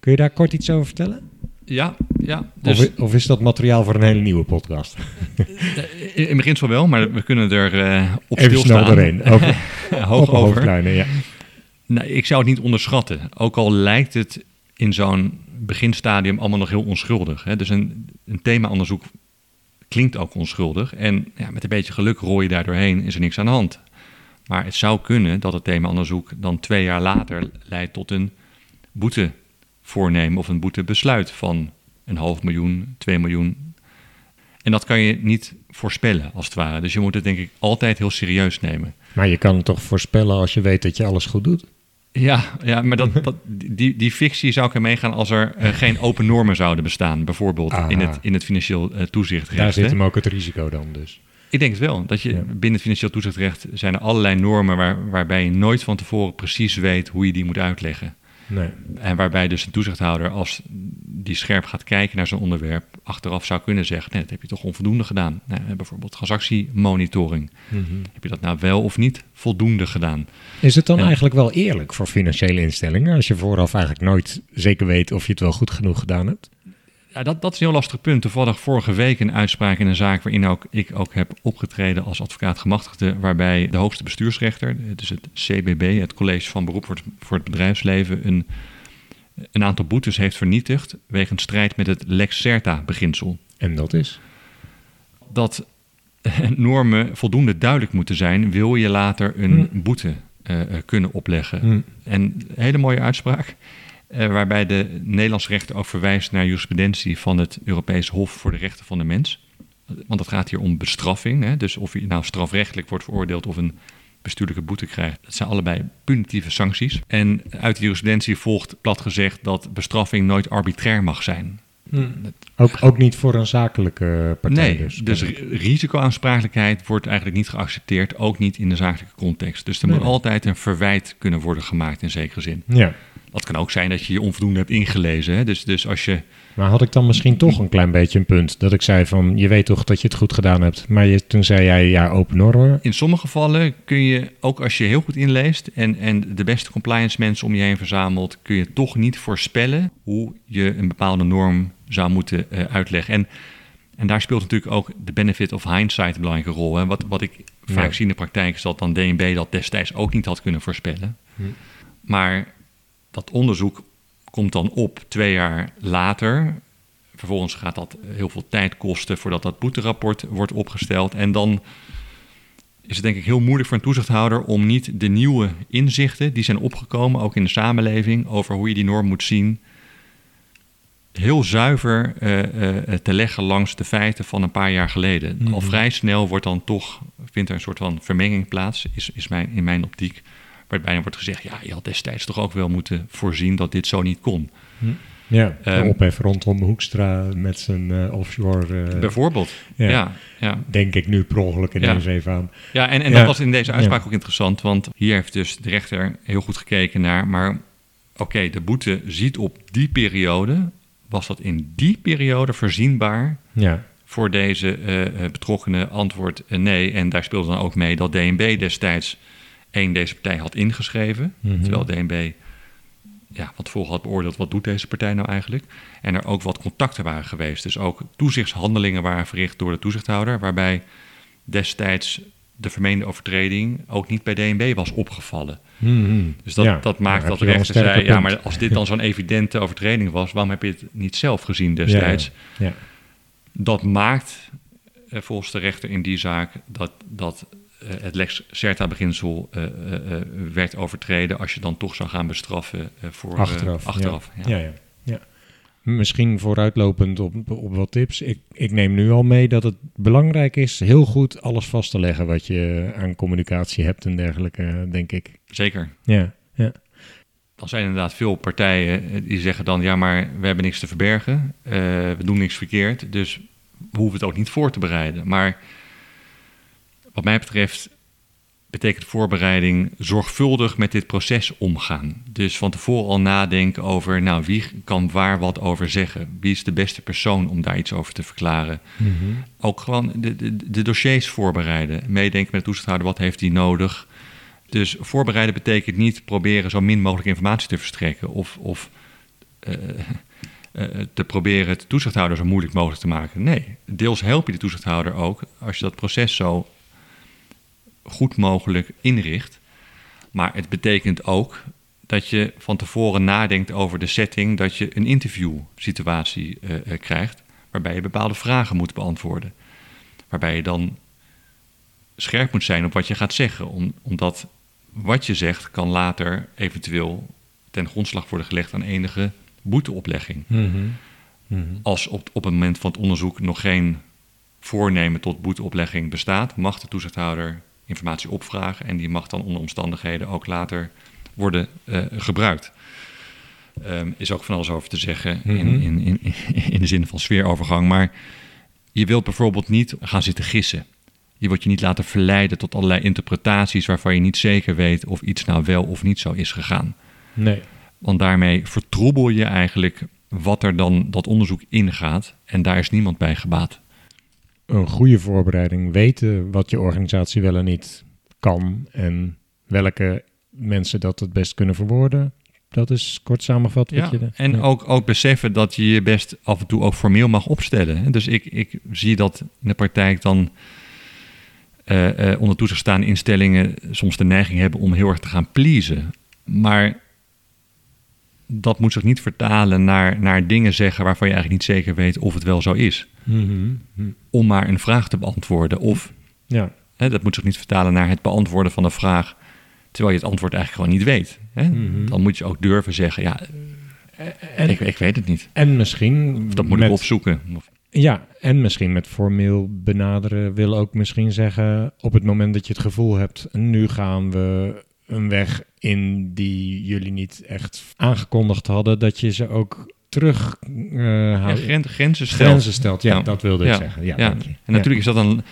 B: Kun je daar kort iets over vertellen?
C: ja, ja. Dus
B: of, is dat materiaal voor een hele nieuwe podcast? [laughs]
C: eh, in in beginsel wel, maar we kunnen er eh, op
B: Even
C: stilstaan.
B: snel doorheen. [laughs] Over,
C: Hoog
B: op
C: over.
B: ja.
C: Nou, ik zou het niet onderschatten. Ook al lijkt het in zo'n beginstadium allemaal nog heel onschuldig. Hè? Dus een, een themaonderzoek klinkt ook onschuldig. En ja, met een beetje geluk rooi je daar doorheen, is er niks aan de hand. Maar het zou kunnen dat het themaonderzoek dan twee jaar later leidt tot een boete voornemen of een boetebesluit van een half miljoen, twee miljoen. En dat kan je niet voorspellen, als het ware. Dus je moet het denk ik altijd heel serieus nemen.
B: Maar je kan het toch voorspellen als je weet dat je alles goed doet?
C: Ja, ja maar dat, dat, die, die fictie zou ik er meegaan als er eh, geen open normen zouden bestaan. Bijvoorbeeld
B: Aha.
C: in het, in het financieel eh, toezichtrecht.
B: Daar zit
C: hè.
B: hem ook het risico dan dus.
C: Ik denk het wel. Dat je
B: Ja.
C: binnen het financieel toezichtrecht zijn er allerlei normen waar, waarbij je nooit van tevoren precies weet hoe je die moet uitleggen.
B: Nee.
C: En waarbij dus een toezichthouder, als die scherp gaat kijken naar zo'n onderwerp, achteraf zou kunnen zeggen: nee, dat heb je toch onvoldoende gedaan. Nou, bijvoorbeeld transactiemonitoring.
B: Mhm.
C: Heb je dat nou wel of niet voldoende gedaan?
B: Is het dan eigenlijk wel eerlijk voor financiële instellingen als je vooraf eigenlijk nooit zeker weet of je het wel goed genoeg gedaan hebt?
C: Ja, dat, dat is een heel lastig punt. Toevallig vorige week een uitspraak in een zaak waarin ook, ik ook heb opgetreden als advocaat gemachtigde, waarbij de hoogste bestuursrechter, dus het CBB, het College van Beroep voor het, voor het Bedrijfsleven, een, een aantal boetes heeft vernietigd wegens strijd met het Lex Certa-beginsel.
B: En dat is?
C: Dat normen voldoende duidelijk moeten zijn, wil je later een
B: Hm.
C: boete eh, eh, kunnen opleggen.
B: Hm.
C: En een hele mooie uitspraak, waarbij de Nederlandse rechter ook verwijst naar jurisprudentie van het Europees Hof voor de Rechten van de Mens. Want het gaat hier om bestraffing. Hè? Dus of je nou strafrechtelijk wordt veroordeeld of een bestuurlijke boete krijgt. Dat zijn allebei punitieve sancties. En uit de jurisprudentie volgt plat gezegd dat bestraffing nooit arbitrair mag zijn.
B: Ook, ook niet voor een zakelijke partij
C: Nee,
B: dus.
C: dus, ri- risicoaansprakelijkheid wordt eigenlijk niet geaccepteerd, ook niet in de zakelijke context. Dus er
B: Nee.
C: moet altijd een verwijt kunnen worden gemaakt in zekere zin.
B: Ja,
C: Dat kan ook zijn dat je je onvoldoende hebt ingelezen. Hè? Dus, dus als je.
B: maar had ik dan misschien toch een klein beetje een punt? Dat ik zei van, je weet toch dat je het goed gedaan hebt. Maar je, toen zei jij, ja, open normen.
C: In sommige gevallen kun je, ook als je heel goed inleest en, en de beste compliance mensen om je heen verzamelt, kun je toch niet voorspellen hoe je een bepaalde norm zou moeten eh, uitleggen. En, en daar speelt natuurlijk ook de benefit of hindsight een belangrijke rol. Hè? Wat, wat ik vaak
B: Ja.
C: zie in de praktijk is dat dan DNB dat destijds ook niet had kunnen voorspellen.
B: Hm.
C: Maar dat onderzoek komt dan op twee jaar later. Vervolgens gaat dat heel veel tijd kosten voordat dat boeterapport wordt opgesteld. En dan is het denk ik heel moeilijk voor een toezichthouder om niet de nieuwe inzichten die zijn opgekomen, ook in de samenleving, over hoe je die norm moet zien, heel zuiver eh, eh, te leggen langs de feiten van een paar jaar geleden.
B: Mhm.
C: Al vrij snel wordt dan toch, vindt er een soort van vermenging plaats, is, is mijn, in mijn optiek, waarbij dan wordt gezegd, ja, je had destijds toch ook wel moeten voorzien dat dit zo niet kon.
B: Ja, de
C: Ehm,
B: ophef rondom Hoekstra met zijn eh, offshore... eh,
C: Bijvoorbeeld.
B: ja.
C: Ja, ja.
B: denk ik nu per ongeluk ineens
C: Ja.
B: even aan.
C: Ja, en, en dat was in deze uitspraak ook interessant, want hier heeft dus de rechter heel goed gekeken naar, maar oké, de boete ziet op die periode, was dat in die periode voorzienbaar
B: Ja,
C: voor deze eh, betrokkenen antwoord nee. En daar speelde dan ook mee dat DNB destijds één deze partij had ingeschreven,
B: Mhm.
C: terwijl DNB ja, wat volgens had beoordeeld, wat doet deze partij nou eigenlijk? En er ook wat contacten waren geweest. Dus ook toezichtshandelingen waren verricht door de toezichthouder, waarbij destijds de vermeende overtreding ook niet bij DNB was opgevallen.
B: Mhm.
C: Dus dat,
B: Ja,
C: dat maakt dat de rechter zei, ja, maar als dit dan [laughs] zo'n evidente overtreding was, waarom heb je het niet zelf gezien destijds?
B: Ja, ja.
C: Dat maakt eh, volgens de rechter in die zaak dat, dat het lex certa beginsel eh, eh, eh, werd overtreden als je dan toch zou gaan bestraffen eh, voor eh,
B: Achteraf.
C: achteraf.
B: Ja. Ja, ja, ja. Misschien vooruitlopend op, op wat tips. Ik, ik neem nu al mee dat het belangrijk is heel goed alles vast te leggen wat je aan communicatie hebt en dergelijke, denk ik.
C: Zeker.
B: Ja, ja.
C: Dan zijn er inderdaad veel partijen eh, die zeggen dan, ja, maar we hebben niks te verbergen, eh, we doen niks verkeerd, dus we hoeven het ook niet voor te bereiden. Maar wat mij betreft betekent voorbereiding zorgvuldig met dit proces omgaan. Dus van tevoren al nadenken over, nou, wie kan waar wat over zeggen? Wie is de beste persoon om daar iets over te verklaren?
B: Mhm.
C: Ook gewoon de, de, de dossiers voorbereiden. Meedenken met de toezichthouder, wat heeft hij nodig? Dus voorbereiden betekent niet proberen zo min mogelijk informatie te verstrekken of, of eh, eh, te proberen het toezichthouder zo moeilijk mogelijk te maken. Nee, deels help je de toezichthouder ook als je dat proces zo goed mogelijk inricht. Maar het betekent ook dat je van tevoren nadenkt over de setting, dat je een interviewsituatie eh, krijgt, waarbij je bepaalde vragen moet beantwoorden. Waarbij je dan scherp moet zijn op wat je gaat zeggen, om, omdat wat je zegt kan later eventueel ten grondslag worden gelegd aan enige boeteoplegging.
B: Mhm. Mhm.
C: Als op, op het moment van het onderzoek nog geen voornemen tot boeteoplegging bestaat, mag de toezichthouder informatie opvragen en die mag dan onder omstandigheden ook later worden eh, gebruikt. Ehm, is ook van alles over te zeggen in,
B: Mhm.
C: in, in, in de zin van sfeerovergang. Maar je wilt bijvoorbeeld niet gaan zitten gissen. Je wordt je niet laten verleiden tot allerlei interpretaties waarvan je niet zeker weet of iets nou wel of niet zo is gegaan.
B: Nee.
C: Want daarmee vertroebel je eigenlijk wat er dan dat onderzoek ingaat. En daar is niemand bij gebaat.
B: Een goede voorbereiding, weten wat je organisatie wel en niet kan en welke mensen dat het best kunnen verwoorden. Dat is kort samengevat.
C: Ja,
B: wat je,
C: en
B: ja.
C: ook, ook beseffen dat je je best af en toe ook formeel mag opstellen. Dus ik, ik zie dat in de praktijk dan eh, eh, onder toezicht staande instellingen soms de neiging hebben om heel erg te gaan pleasen. Maar dat moet zich niet vertalen naar, naar dingen zeggen waarvan je eigenlijk niet zeker weet of het wel zo is.
B: Mhm.
C: Om maar een vraag te beantwoorden. Of
B: Ja,
C: hè, dat moet zich niet vertalen naar het beantwoorden van een vraag terwijl je het antwoord eigenlijk gewoon niet weet. Hè?
B: Mhm.
C: Dan moet je ook durven zeggen, ja,
B: en,
C: ik, ik weet het niet.
B: en misschien...
C: Of dat moet
B: met,
C: ik opzoeken. Of-
B: Ja, en misschien met formeel benaderen wil ook misschien zeggen... op het moment dat je het gevoel hebt... nu gaan we een weg in die jullie niet echt aangekondigd hadden... dat je ze ook terug eh,
C: ja, gren- grenzen stellen.
B: Grenzen stelt, ja, dat wilde ik zeggen. Ja.
C: En natuurlijk is dat een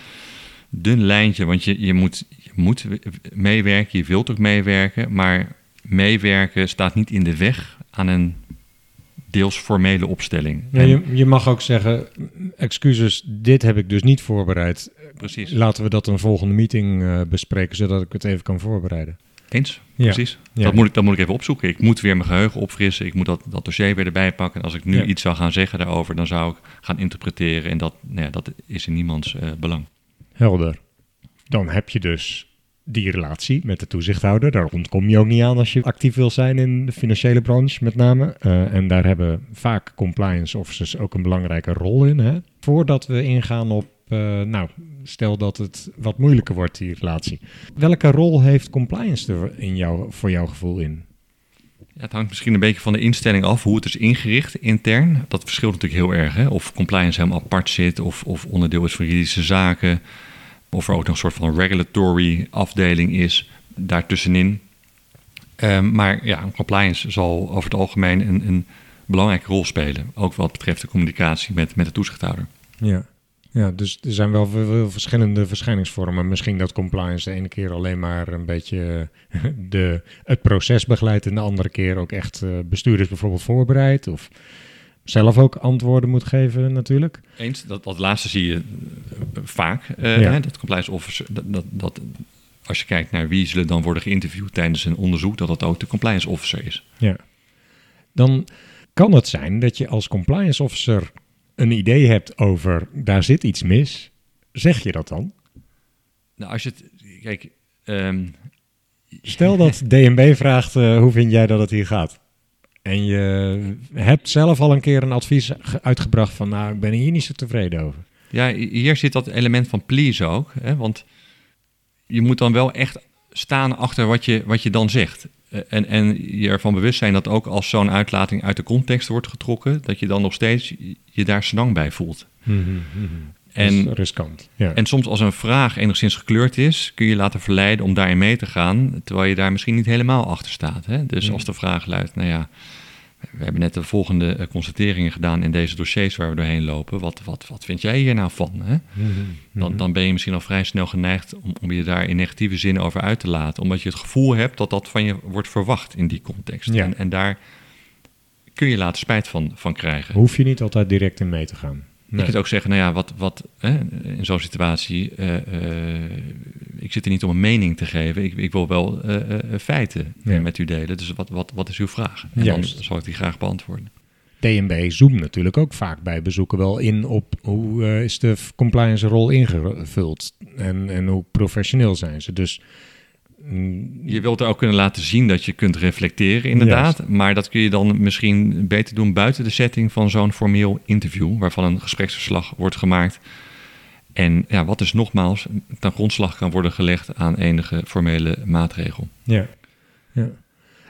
C: dun lijntje, want je, je, moet, je moet meewerken, je wilt ook meewerken, maar meewerken staat niet in de weg aan een deels formele opstelling.
B: Ja,
C: En-
B: je, je mag ook zeggen, excuses, dit heb ik dus niet voorbereid.
C: precies.
B: Laten we dat een volgende meeting eh, bespreken, zodat ik het even kan voorbereiden.
C: Eens, precies.
B: Ja.
C: Dat, moet ik, dat moet ik even opzoeken. Ik moet weer mijn geheugen opfrissen. Ik moet dat, dat dossier weer erbij pakken. En als ik nu
B: Ja.
C: iets zou gaan zeggen daarover, dan zou ik gaan interpreteren. En dat, nou ja, dat is in niemands eh, belang.
B: Helder. Dan heb je dus die relatie met de toezichthouder. Daar ontkom je ook niet aan als je actief wil zijn in de financiële branche met name. Eh, en daar hebben vaak compliance officers ook een belangrijke rol in. Hè? Voordat we ingaan op, eh, nou, stel dat het wat moeilijker wordt, die relatie. Welke rol heeft compliance er in jou, voor jouw gevoel in?
C: Ja, het hangt misschien een beetje van de instelling af, hoe het is ingericht intern. Dat verschilt natuurlijk heel erg. Hè? Of compliance helemaal apart zit, of, of onderdeel is van juridische zaken. Of er ook nog een soort van regulatory afdeling is daartussenin. Ehm, maar ja, compliance zal over het algemeen een, een belangrijke rol spelen. Ook wat betreft de communicatie met, met de toezichthouder.
B: Ja. Ja, dus er zijn wel veel, verschillende verschijningsvormen. Misschien dat compliance de ene keer alleen maar een beetje eh, de, het proces begeleidt... en de andere keer ook echt eh, bestuurders bijvoorbeeld voorbereidt... of zelf ook antwoorden moet geven natuurlijk.
C: Eens, dat, dat laatste zie je eh, vaak.
B: Ja.
C: hè, dat compliance officer, dat, dat, dat, als je kijkt naar wie zullen dan worden geïnterviewd tijdens een onderzoek, dat dat ook de compliance officer is.
B: Ja. Dan kan het zijn dat je als compliance officer een idee hebt over... daar zit iets mis. Zeg je dat dan?
C: Nou, als je het, kijk, ehm,
B: Stel dat [laughs] DNB vraagt eh, hoe vind jij dat het hier gaat? En je hebt zelf al een keer een advies ge- uitgebracht van nou, ik ben hier niet zo tevreden over.
C: ja, hier zit dat element van please ook, hè, want je moet dan wel echt staan achter wat je, wat je dan zegt. Eh, En, en je ervan bewust zijn dat ook als zo'n uitlating uit de context wordt getrokken, dat je dan nog steeds je daar senang bij voelt.
B: En
C: En
B: riskant. Ja.
C: En soms als een vraag enigszins gekleurd is, kun je laten verleiden om daarin mee te gaan, terwijl je daar misschien niet helemaal achter staat. Hè? Dus
B: Hmm.
C: als de vraag luidt, nou ja, we hebben net de volgende eh, constateringen gedaan in deze dossiers waar we doorheen lopen. Wat, wat, wat vind jij hier nou van? Hè?
B: Mhm.
C: Dan, dan ben je misschien al vrij snel geneigd om, om je daar in negatieve zin over uit te laten, omdat je het gevoel hebt dat dat van je wordt verwacht in die context.
B: Ja.
C: En, en daar kun je later spijt van, van krijgen.
B: Hoef je niet altijd direct in mee te gaan.
C: Je kunt ook zeggen, nou ja, wat, wat hè, in zo'n situatie, eh, eh, ik zit er niet om een mening te geven. Ik, ik wil wel eh, feiten
B: Ja.
C: met u delen. Dus wat, wat, wat is uw vraag? En
B: Juist.
C: dan zal ik die graag beantwoorden.
B: DNB zoomt natuurlijk ook vaak bij bezoeken wel in op hoe is de compliance rol ingevuld en, en hoe professioneel zijn ze. Dus
C: Je wilt er ook kunnen laten zien dat je kunt reflecteren, inderdaad. Maar dat kun je dan misschien beter doen buiten de setting van zo'n formeel interview, waarvan een gespreksverslag wordt gemaakt. En ja, wat dus nogmaals ten grondslag kan worden gelegd aan enige formele maatregel.
B: Ja. ja.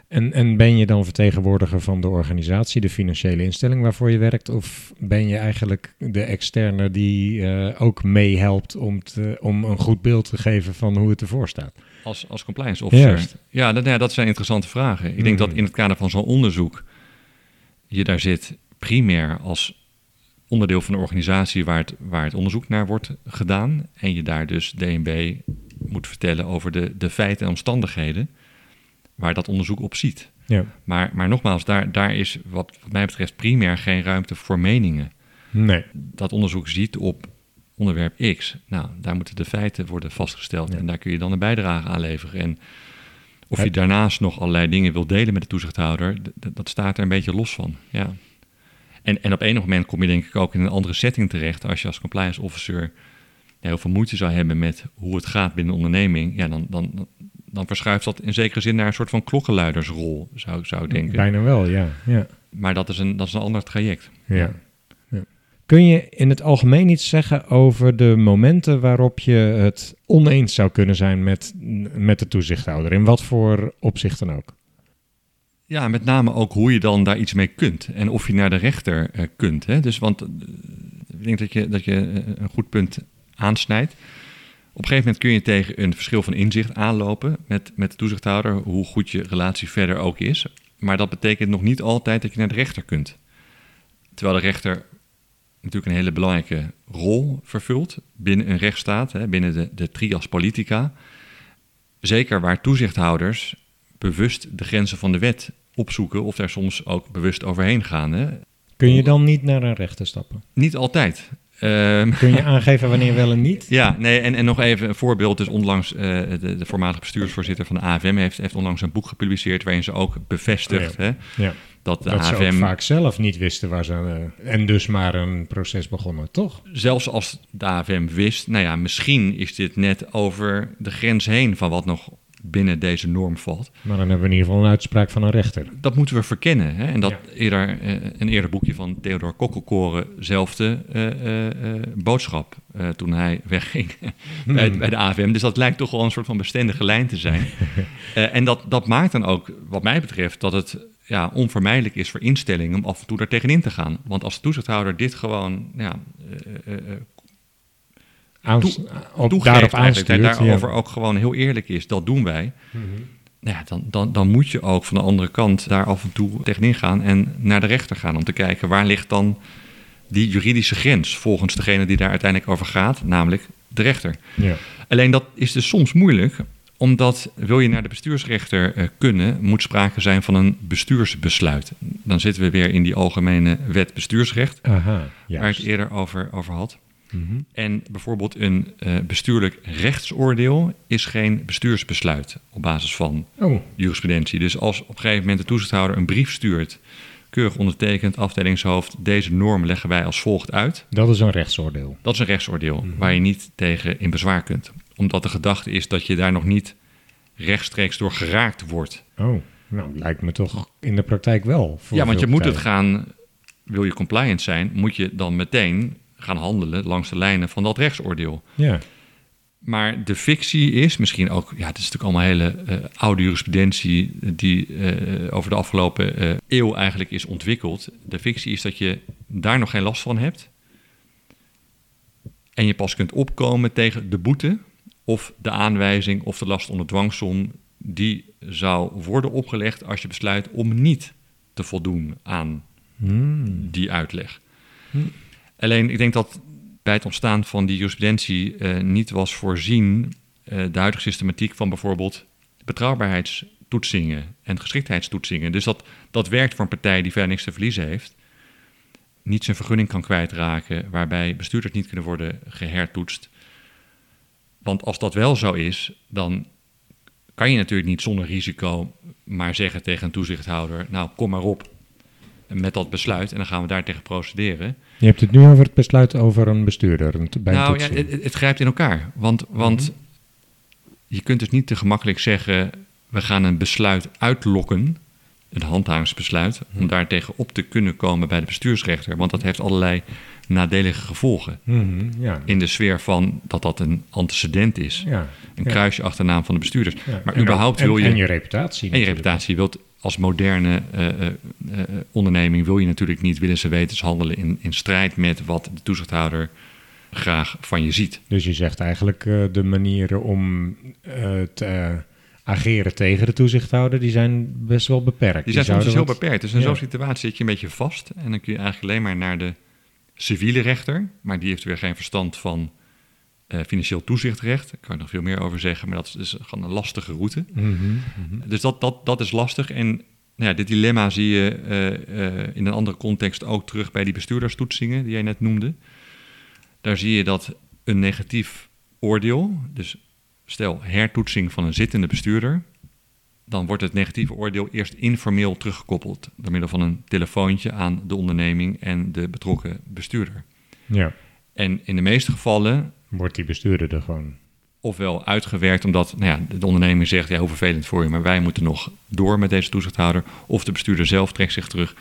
B: En, en ben je dan vertegenwoordiger van de organisatie, de financiële instelling waarvoor je werkt? Of ben je eigenlijk de externe die eh, ook meehelpt om, te- om een goed beeld te geven van hoe het ervoor staat?
C: Als, als compliance officer.
B: Juist.
C: Ja, dat, ja, dat zijn interessante vragen. Ik denk dat in het kader van zo'n onderzoek je daar zit primair als onderdeel van de organisatie waar het, waar het onderzoek naar wordt gedaan. En je daar dus DNB moet vertellen over de, de feiten en omstandigheden. waar dat onderzoek op ziet.
B: Ja.
C: Maar, maar nogmaals, daar, daar is wat, wat mij betreft primair geen ruimte voor meningen.
B: Nee.
C: Dat onderzoek ziet op onderwerp X. Nou, daar moeten de feiten worden vastgesteld
B: Ja.
C: en daar kun je dan een bijdrage aan leveren. En of je daarnaast nog allerlei dingen wil delen met de toezichthouder, dat staat er een beetje los van. Ja. En, en op enig moment kom je denk ik ook in een andere setting terecht als je als compliance officer heel veel moeite zou hebben met hoe het gaat binnen een onderneming. Ja, dan, dan, dan verschuift dat in zekere zin naar een soort van klokkenluidersrol, zou, zou ik denken.
B: Bijna wel, ja. ja.
C: Maar dat is, een, dat is een ander traject.
B: Ja. Kun je in het algemeen iets zeggen over de momenten waarop je het oneens zou kunnen zijn met, met de toezichthouder? In wat voor opzicht dan ook?
C: Ja, met name ook hoe je dan daar iets mee kunt en of je naar de rechter eh, kunt. Hè? Dus, want eh, ik denk dat je, dat je eh, een goed punt aansnijdt. Op een gegeven moment kun je tegen een verschil van inzicht aanlopen met, met de toezichthouder, hoe goed je relatie verder ook is. Maar dat betekent nog niet altijd dat je naar de rechter kunt. Terwijl de rechter natuurlijk een hele belangrijke rol vervult binnen een rechtsstaat, hè, binnen de, de trias politica. Zeker waar toezichthouders bewust de grenzen van de wet opzoeken of daar soms ook bewust overheen gaan. Hè.
B: Kun je dan niet naar een rechter stappen?
C: Niet altijd. Ehm,
B: Kun je aangeven wanneer wel en niet? [laughs]
C: ja, nee, en, en nog even een voorbeeld. Dus onlangs, eh, de, de voormalige bestuursvoorzitter van de AFM heeft, heeft onlangs een boek gepubliceerd waarin ze ook bevestigt
B: Oh
C: hè,
B: Ja.
C: dat de
B: dat ze
C: AFM,
B: vaak zelf niet wisten waar ze... eh, en dus maar een proces begonnen, toch?
C: zelfs als de AFM wist, nou ja, misschien is dit net over de grens heen van wat nog binnen deze norm valt.
B: Maar dan hebben we in ieder geval een uitspraak van een rechter.
C: Dat moeten we verkennen. Hè? En dat
B: Ja.
C: eerder, eh, een eerder boekje van Theodor Kokkelkoren zelfde eh, eh, boodschap toen hij [laughs] wegging bij, bij de AFM. Dus dat lijkt toch wel een soort van bestendige lijn te zijn. [laughs] En dat, dat maakt dan ook, wat mij betreft, dat het ja, onvermijdelijk is voor instellingen om af en toe daar tegenin te gaan. Want als de toezichthouder dit gewoon ja,
B: Aans-
C: toe-
B: op,
C: toegeeft
B: daarop
C: en
B: aanstuurt.
C: daarover
B: ja.
C: ook gewoon heel eerlijk is, dat doen wij. Nou ja, dan, dan, dan moet je ook van de andere kant daar af en toe tegenin gaan en naar de rechter gaan om te kijken waar ligt dan die juridische grens volgens degene die daar uiteindelijk over gaat, namelijk de rechter.
B: Ja.
C: Alleen dat is dus soms moeilijk, omdat wil je naar de bestuursrechter eh, kunnen, moet sprake zijn van een bestuursbesluit. Dan zitten we weer in die algemene wet bestuursrecht,
B: Aha,
C: waar ik eerder over, over had.
B: Mhm.
C: En bijvoorbeeld een eh, bestuurlijk rechtsoordeel is geen bestuursbesluit op basis van
B: Oh,
C: jurisprudentie. Dus als op een gegeven moment de toezichthouder een brief stuurt, keurig ondertekend, afdelingshoofd, deze norm leggen wij als volgt uit.
B: dat is een rechtsoordeel.
C: Dat is een rechtsoordeel waar je niet tegen in bezwaar kunt. Omdat de gedachte is dat je daar nog niet rechtstreeks door geraakt wordt.
B: Oh, nou, lijkt me toch in de praktijk wel. voor
C: ja, want je moet het gaan, wil je compliant zijn, moet je dan meteen gaan handelen langs de lijnen van dat rechtsoordeel.
B: Ja,
C: Maar de fictie is misschien ook, ja, het is natuurlijk allemaal hele eh, oude jurisprudentie die eh, over de afgelopen eh, eeuw eigenlijk is ontwikkeld. De fictie is dat je daar nog geen last van hebt. En je pas kunt opkomen tegen de boete of de aanwijzing of de last onder dwangsom die zou worden opgelegd als je besluit om niet te voldoen aan
B: Hmm.
C: die uitleg. Alleen, ik denk dat bij het ontstaan van die jurisprudentie eh, niet was voorzien eh, de huidige systematiek van bijvoorbeeld betrouwbaarheidstoetsingen en geschiktheidstoetsingen. Dus dat, dat werkt voor een partij die verder niks te verliezen heeft. Niet zijn vergunning kan kwijtraken, waarbij bestuurders niet kunnen worden gehertoetst. Want als dat wel zo is, dan kan je natuurlijk niet zonder risico maar zeggen tegen een toezichthouder: Nou, kom maar op met dat besluit en dan gaan we daar tegen procederen.
B: Je hebt het nu over het besluit over een bestuurder een- bij een
C: nou ja, het, het grijpt in elkaar. Want, want je kunt dus niet te gemakkelijk zeggen: we gaan een besluit uitlokken, een handhavingsbesluit, om daar tegen op te kunnen komen bij de bestuursrechter. Want dat heeft allerlei nadelige gevolgen.
B: Mhm, ja.
C: In de sfeer van dat dat een antecedent is.
B: ja.
C: Een
B: ja.
C: kruisje achternaam van de bestuurders. Maar
B: En
C: überhaupt
B: ook- en-
C: wil je.
B: En je reputatie.
C: En je
B: natuurlijk.
C: reputatie. Wilt als moderne eh, eh, eh, onderneming wil je natuurlijk niet willen ze wetens handelen in, in strijd met wat de toezichthouder graag van je ziet.
B: Dus je zegt eigenlijk eh, de manieren om te ageren tegen de toezichthouder, die zijn best wel beperkt.
C: Die zijn soms dus heel
B: wat-
C: beperkt. Dus in
B: Ja.
C: zo'n situatie zit je een beetje vast. En dan kun je eigenlijk alleen maar naar de civiele rechter. Maar die heeft weer geen verstand van eh, financieel toezichtrecht. Daar kan ik nog veel meer over zeggen, maar dat is dus gewoon een lastige route.
B: Mhm, mhm.
C: Dus dat, dat, dat is lastig. En nou ja, dit dilemma zie je eh, eh, in een andere context ook terug bij die bestuurderstoetsingen die jij net noemde. Daar zie je dat een negatief oordeel, dus stel hertoetsing van een zittende bestuurder, dan wordt het negatieve oordeel eerst informeel teruggekoppeld door middel van een telefoontje aan de onderneming en de betrokken bestuurder.
B: Ja,
C: En in de meeste gevallen
B: wordt die bestuurder er gewoon.
C: ofwel uitgewerkt omdat nou ja, de onderneming zegt, ja, hoe vervelend voor je, maar wij moeten nog door met deze toezichthouder. Of de bestuurder zelf trekt zich terug.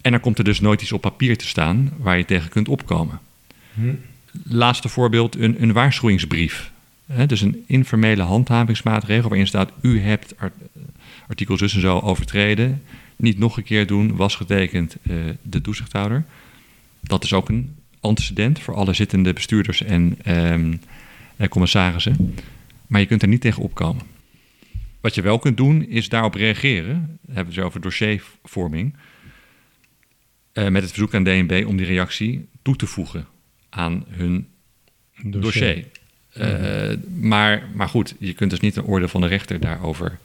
C: En dan komt er dus nooit iets op papier te staan waar je tegen kunt opkomen.
B: Hm.
C: Laatste voorbeeld, een, een waarschuwingsbrief. Dus een informele handhavingsmaatregel waarin staat, u hebt art- artikel zus en zo overtreden. Niet nog een keer doen, was getekend eh, de toezichthouder. Dat is ook een antecedent voor alle zittende bestuurders en ehm, eh, commissarissen. Maar je kunt er niet tegen opkomen. Wat je wel kunt doen, is daarop reageren. Dan hebben we het over dossiervorming. Eh, met het verzoek aan DNB om die reactie toe te voegen aan hun dossier. Eh, maar, maar goed, je kunt dus niet een oordeel van de rechter daarover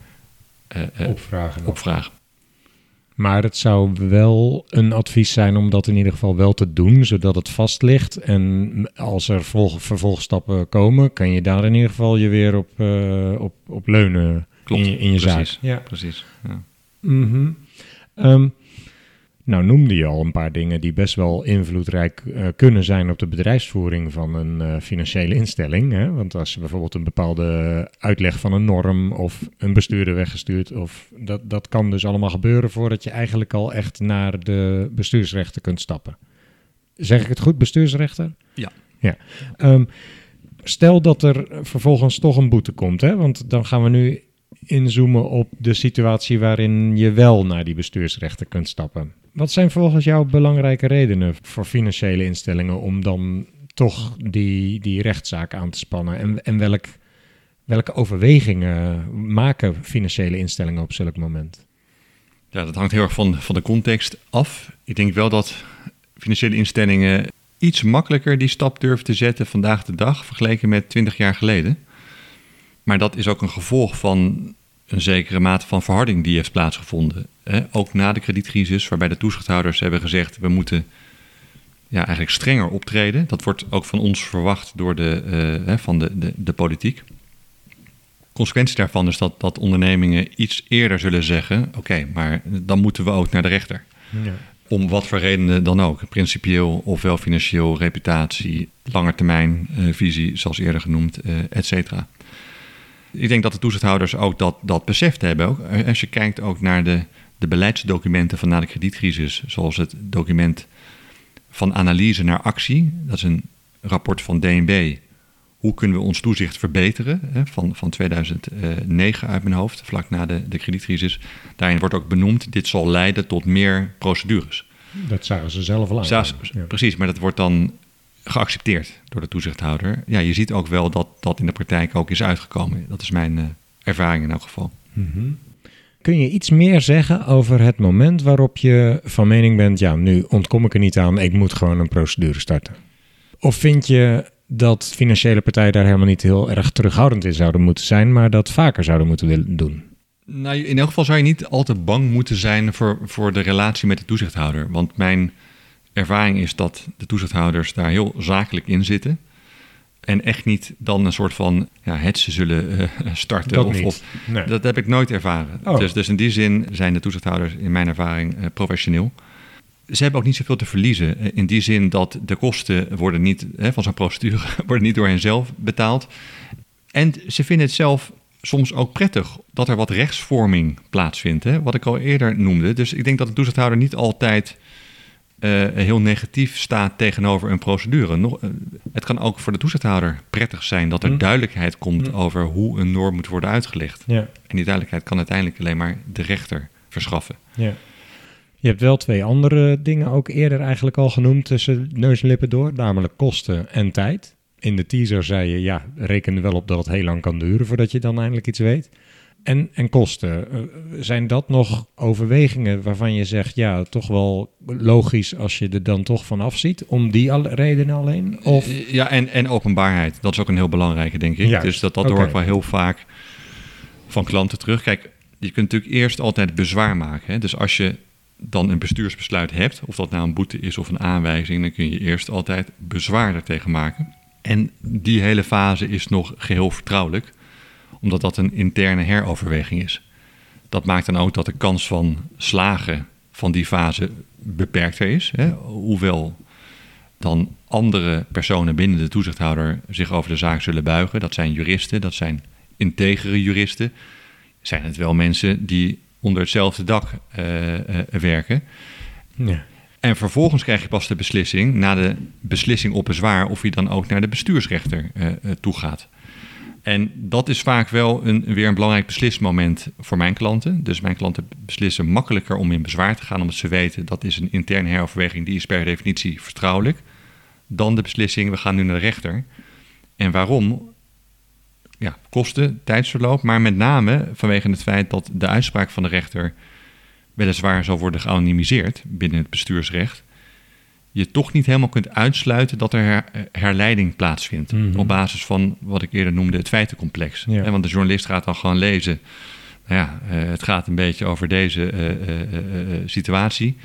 C: eh, eh,
B: Opvragen.
C: opvragen.
B: Maar het zou wel een advies zijn om dat in ieder geval wel te doen, zodat het vast ligt. En als er volg- vervolgstappen komen, kan je daar in ieder geval je weer op, eh, op, op leunen
C: Klopt,
B: in je, in je
C: precies.
B: zaak. Ja.
C: Precies. Ja.
B: Mhm. Ehm, nou noemde je al een paar dingen die best wel invloedrijk eh, kunnen zijn op de bedrijfsvoering van een eh, financiële instelling. Hè? Want als je bijvoorbeeld een bepaalde uitleg van een norm of een bestuurder weggestuurd, of dat, dat kan dus allemaal gebeuren voordat je eigenlijk al echt naar de bestuursrechter kunt stappen. Zeg ik het goed, bestuursrechter?
C: Ja.
B: ja. Ehm, stel dat er vervolgens toch een boete komt, hè? want dan gaan we nu inzoomen op de situatie waarin je wel naar die bestuursrechter kunt stappen. Wat zijn volgens jou belangrijke redenen voor financiële instellingen om dan toch die, die rechtszaak aan te spannen? En, en welk, welke overwegingen maken financiële instellingen op zulk moment?
C: Ja, dat hangt heel erg van, van de context af. Ik denk wel dat financiële instellingen iets makkelijker die stap durven te zetten vandaag de dag vergeleken met 20 jaar geleden. Maar dat is ook een gevolg van een zekere mate van verharding die heeft plaatsgevonden. Hè? Ook na de kredietcrisis, waarbij de toezichthouders hebben gezegd: we moeten ja, eigenlijk strenger optreden. Dat wordt ook van ons verwacht door de, eh, hè, van de, de, de politiek. Consequentie daarvan is dat, dat ondernemingen iets eerder zullen zeggen: oké, maar dan moeten we ook naar de rechter.
B: Ja.
C: Om wat voor redenen dan ook. Principieel ofwel financieel, reputatie, langetermijn eh, visie, zoals eerder genoemd, eh et cetera. Ik denk dat de toezichthouders ook dat, dat beseft hebben. Ook. Als je kijkt ook naar de, de beleidsdocumenten van na de kredietcrisis, zoals het document van analyse naar actie. Dat is een rapport van DNB. Hoe kunnen we ons toezicht verbeteren? Hè, van, van 2009 uit mijn hoofd, vlak na de, de kredietcrisis. Daarin wordt ook benoemd, dit zal leiden tot meer procedures.
B: Dat zagen ze zelf al aan. Ja.
C: Precies, maar dat wordt dan geaccepteerd door de toezichthouder. Ja, je ziet ook wel dat dat in de praktijk ook is uitgekomen. Dat is mijn eh, ervaring in elk geval.
B: Mhm. Kun je iets meer zeggen over het moment waarop je van mening bent, ja, nu ontkom ik er niet aan, ik moet gewoon een procedure starten? Of vind je dat financiële partijen daar helemaal niet heel erg terughoudend in zouden moeten zijn, maar dat vaker zouden moeten willen doen?
C: Nou, in elk geval zou je niet al te bang moeten zijn voor, voor de relatie met de toezichthouder. Want mijn ervaring is dat de toezichthouders daar heel zakelijk in zitten. En echt niet dan een soort van ja, hetze zullen eh, [laughs] starten.
B: Dat
C: of, of
B: Nee.
C: Dat heb ik nooit ervaren.
B: Oh.
C: Dus, dus in die zin zijn de toezichthouders in mijn ervaring eh, professioneel. Ze hebben ook niet zoveel te verliezen. eh, In die zin dat de kosten worden niet, hè, van zo'n procedure [laughs] worden niet door hen zelf betaald. En ze vinden het zelf soms ook prettig dat er wat rechtsvorming plaatsvindt. Hè, wat ik al eerder noemde. Dus ik denk dat de toezichthouder niet altijd eh, heel negatief staat tegenover een procedure. Nog, eh, het kan ook voor de toezichthouder prettig zijn dat er
B: Hm.
C: duidelijkheid komt
B: Hm.
C: over hoe een norm moet worden uitgelegd.
B: Ja,
C: En die duidelijkheid kan uiteindelijk alleen maar de rechter verschaffen.
B: ja. Je hebt wel twee andere dingen ook eerder eigenlijk al genoemd tussen neus en lippen door, namelijk kosten en tijd. In de teaser zei je, ja, reken er wel op dat het heel lang kan duren voordat je dan eindelijk iets weet. En, en kosten. Uh, zijn dat nog overwegingen waarvan je zegt, ja, toch wel logisch als je er dan toch van afziet, om die al, redenen alleen? Of?
C: Ja, en, en openbaarheid. Dat is ook een heel belangrijke, denk ik. Dus dat, dat okay. hoor ik wel heel vaak van klanten terug. Kijk, je kunt natuurlijk eerst altijd bezwaar maken. Hè? Dus als je dan een bestuursbesluit hebt, of dat nou een boete is of een aanwijzing, dan kun je eerst altijd bezwaar ertegen maken. En die hele fase is nog geheel vertrouwelijk, omdat dat een interne heroverweging is. Dat maakt dan ook dat de kans van slagen van die fase beperkter is. Hè? Hoewel dan andere personen binnen de toezichthouder zich over de zaak zullen buigen. Dat zijn juristen, dat zijn integere juristen. Zijn het wel mensen die onder hetzelfde dak uh, uh, werken. Ja. En vervolgens krijg je pas de beslissing, na de beslissing op bezwaar, of je dan ook naar de bestuursrechter uh, toe gaat. En dat is vaak wel een, weer een belangrijk beslismoment voor mijn klanten. Dus mijn klanten beslissen makkelijker om in bezwaar te gaan, omdat ze weten dat is een interne heroverweging, die is per definitie vertrouwelijk. Dan de beslissing, we gaan nu naar de rechter. En waarom? ja, kosten, tijdsverloop, maar met name vanwege het feit dat de uitspraak van de rechter weliswaar zal worden geanonimiseerd binnen het bestuursrecht, je toch niet helemaal kunt uitsluiten dat er herleiding plaatsvindt. Mhm. Op basis van wat ik eerder noemde het feitencomplex. Ja. want de journalist gaat dan gewoon lezen. Nou ja, uh, het gaat een beetje over deze uh, uh, situatie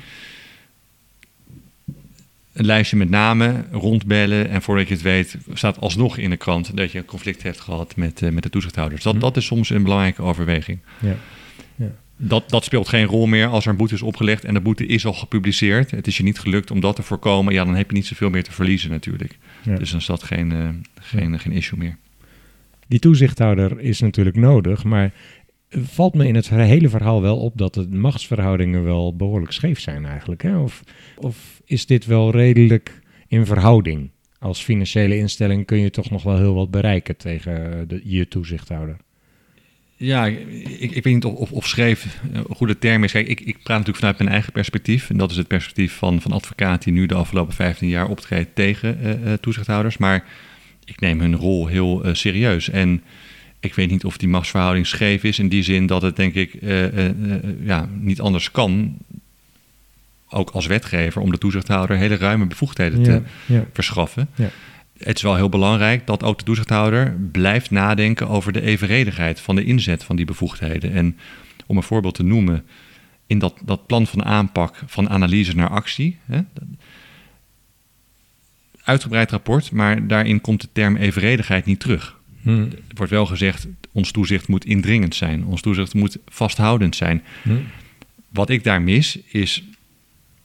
C: een lijstje met namen, rondbellen. En voordat je het weet, staat alsnog in de krant dat je een conflict hebt gehad met, met de toezichthouders. Dat, hm. dat is soms een belangrijke overweging. Ja. ja. Dat, dat speelt geen rol meer als er een boete is opgelegd en de boete is al gepubliceerd. Het is je niet gelukt om dat te voorkomen. Ja, dan heb je niet zoveel meer te verliezen natuurlijk. Dus dan is dat geen, uh, geen, geen issue meer.
B: Die toezichthouder is natuurlijk nodig, maar valt me in het hele verhaal wel op dat de machtsverhoudingen wel behoorlijk scheef zijn eigenlijk. Hè? Of, of is dit wel redelijk in verhouding? Als financiële instelling kun je toch nog wel heel wat bereiken tegen de, je toezichthouder.
C: Ja, ik, ik weet niet of, of, schreef een goede term is. Kijk, ik, ik praat natuurlijk vanuit mijn eigen perspectief. En dat is het perspectief van, van advocaat die nu de afgelopen 15 jaar optreedt tegen uh, toezichthouders. Maar ik neem hun rol heel uh, serieus. En ik weet niet of die machtsverhouding scheef is in die zin dat het denk ik uh, ja, niet anders kan, ook als wetgever, om de toezichthouder hele ruime bevoegdheden te verschaffen. Ja. Het is wel heel belangrijk dat ook de toezichthouder blijft nadenken over de evenredigheid van de inzet van die bevoegdheden. En om een voorbeeld te noemen, in dat, dat plan van aanpak van analyse naar actie, hè, uitgebreid rapport, maar daarin komt de term evenredigheid niet terug. Hmm. Er wordt wel gezegd, ons toezicht moet indringend zijn. Ons toezicht moet vasthoudend zijn. Hmm. Wat ik daar mis, is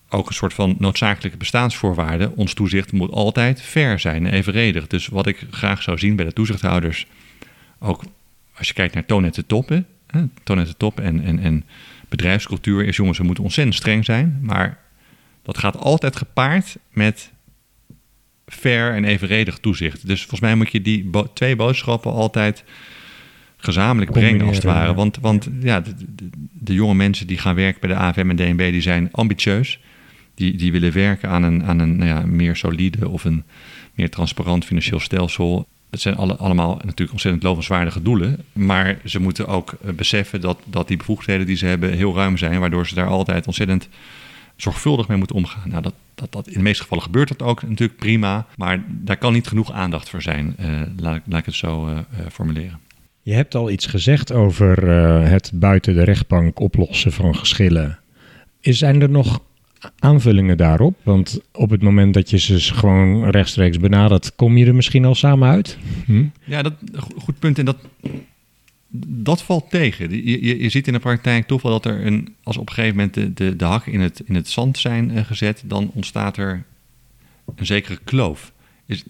C: ook een soort van noodzakelijke bestaansvoorwaarde. Ons toezicht moet altijd fair zijn en evenredig. Dus wat ik graag zou zien bij de toezichthouders, ook als je kijkt naar toon de top, toon de top en, en, en bedrijfscultuur, is jongens, we moeten ontzettend streng zijn. Maar dat gaat altijd gepaard met fair en evenredig toezicht. Dus volgens mij moet je die twee boodschappen altijd gezamenlijk brengen, als het ware. Want, want ja, de, de, jonge mensen die gaan werken bij de AFM en DNB, die zijn ambitieus. Die, die willen werken aan een, aan een nou ja, meer solide of een meer transparant financieel stelsel. Dat zijn alle, allemaal natuurlijk ontzettend lovenswaardige doelen. Maar ze moeten ook eh, beseffen dat, dat die bevoegdheden die ze hebben heel ruim zijn. Waardoor ze daar altijd ontzettend zorgvuldig mee moeten omgaan. Nou, dat, dat, dat, in de meeste gevallen gebeurt dat ook natuurlijk prima, maar daar kan niet genoeg aandacht voor zijn. Uh, laat, ik het zo uh, formuleren.
B: Je hebt al iets gezegd over het buiten de rechtbank oplossen van geschillen. Zijn er nog aanvullingen daarop? Want op het moment dat je ze gewoon rechtstreeks benadert, kom je er misschien al samen uit?
C: Hm? Ja, dat goed punt. En dat, dat valt tegen. Je, je, je, ziet in de praktijk toch wel dat er een, als op een gegeven moment de, de, de hakken in het, in het zand zijn uh, gezet, dan ontstaat er een zekere kloof. Is,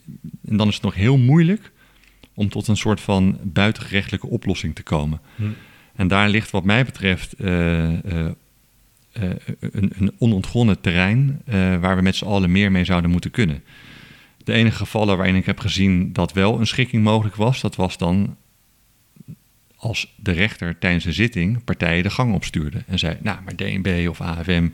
C: en dan is het nog heel moeilijk om tot een soort van buitengerechtelijke oplossing te komen. Hm. En daar ligt wat mij betreft uh, uh, een, een, onontgonnen terrein waar we met z'n allen meer mee zouden moeten kunnen. De enige gevallen waarin ik heb gezien dat wel een schikking mogelijk was, dat was dan als de rechter tijdens de zitting partijen de gang opstuurde. En zei, nou, maar DNB of AFM,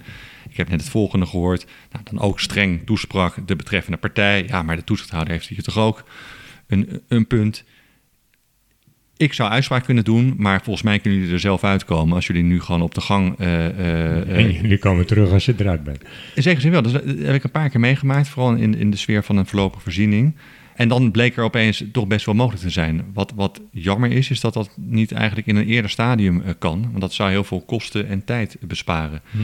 C: ik heb net het volgende gehoord. Nou, dan ook streng toesprak de betreffende partij. Ja, maar de toezichthouder heeft hier toch ook een, een punt. Ik zou uitspraak kunnen doen, maar volgens mij kunnen jullie er zelf uitkomen als jullie nu gewoon op de gang. Uh,
B: uh, en jullie komen terug als je eruit bent.
C: In zekere zin wel. Dus, dat heb ik een paar keer meegemaakt, vooral in, in de sfeer van een voorlopige voorziening. En dan bleek er opeens toch best wel mogelijk te zijn. Wat, wat jammer is, is dat dat niet eigenlijk in een eerder stadium kan. Want dat zou heel veel kosten en tijd besparen. Hm.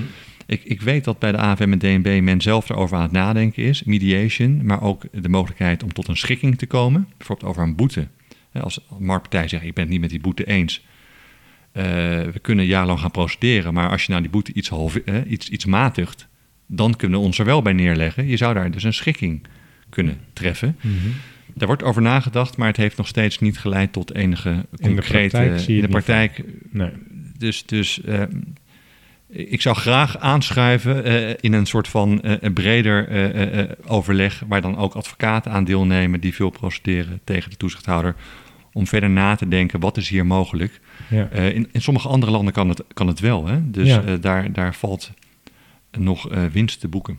C: Ik, ik weet dat bij de AFM en DNB men zelf erover aan het nadenken is, mediation, maar ook de mogelijkheid om tot een schikking te komen, bijvoorbeeld over een boete. Als marktpartij zegt, ik ben het niet met die boete eens. Uh, we kunnen jarenlang gaan procederen, maar als je nou die boete iets, halve, uh, iets, iets matigt, dan kunnen we ons er wel bij neerleggen. Je zou daar dus een schikking kunnen treffen. Mm -hmm. Daar wordt over nagedacht, maar het heeft nog steeds niet geleid tot enige concrete... In de praktijk, in de praktijk nee. Dus, dus uh, ik zou graag aanschuiven uh, in een soort van uh, breder uh, overleg, waar dan ook advocaten aan deelnemen die veel procederen tegen de toezichthouder, om verder na te denken wat is hier mogelijk. Ja. in, in sommige andere landen kan het, kan het wel, hè? dus ja. daar, daar valt nog winst te boeken.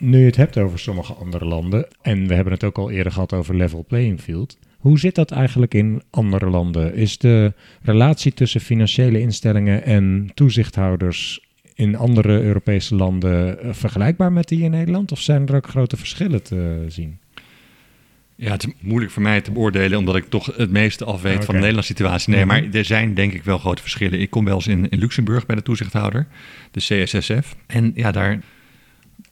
B: Nu je het hebt over sommige andere landen, en we hebben het ook al eerder gehad over level playing field. Hoe zit dat eigenlijk in andere landen? Is de relatie tussen financiële instellingen en toezichthouders in andere Europese landen eh, vergelijkbaar met die in Nederland? Of zijn er ook grote verschillen te zien?
C: Ja, het is moeilijk voor mij te beoordelen, omdat ik toch het meeste afweet van de Nederlandse situatie. Nee, mhm. maar er zijn denk ik wel grote verschillen. Ik kom wel eens in, in Luxemburg bij de toezichthouder, de CSSF. En ja, daar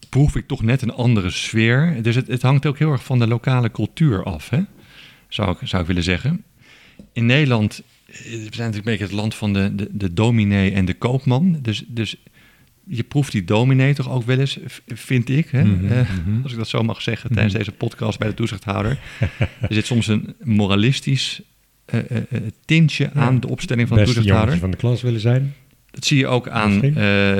C: proef ik toch net een andere sfeer. Dus het, het hangt ook heel erg van de lokale cultuur af, hè? Zou, ik, zou ik willen zeggen. In Nederland eh, we zijn natuurlijk een beetje het land van de, de, de dominee en de koopman. Dus, dus je proeft die dominee toch ook wel eens, vind ik. Hè? Mhm, eh, mhm. als ik dat zo mag zeggen tijdens mhm. deze podcast bij de toezichthouder. [laughs] er zit soms een moralistisch uh, tintje aan de opstelling van de toezichthouder.
B: van de klas willen zijn.
C: Dat zie je ook aan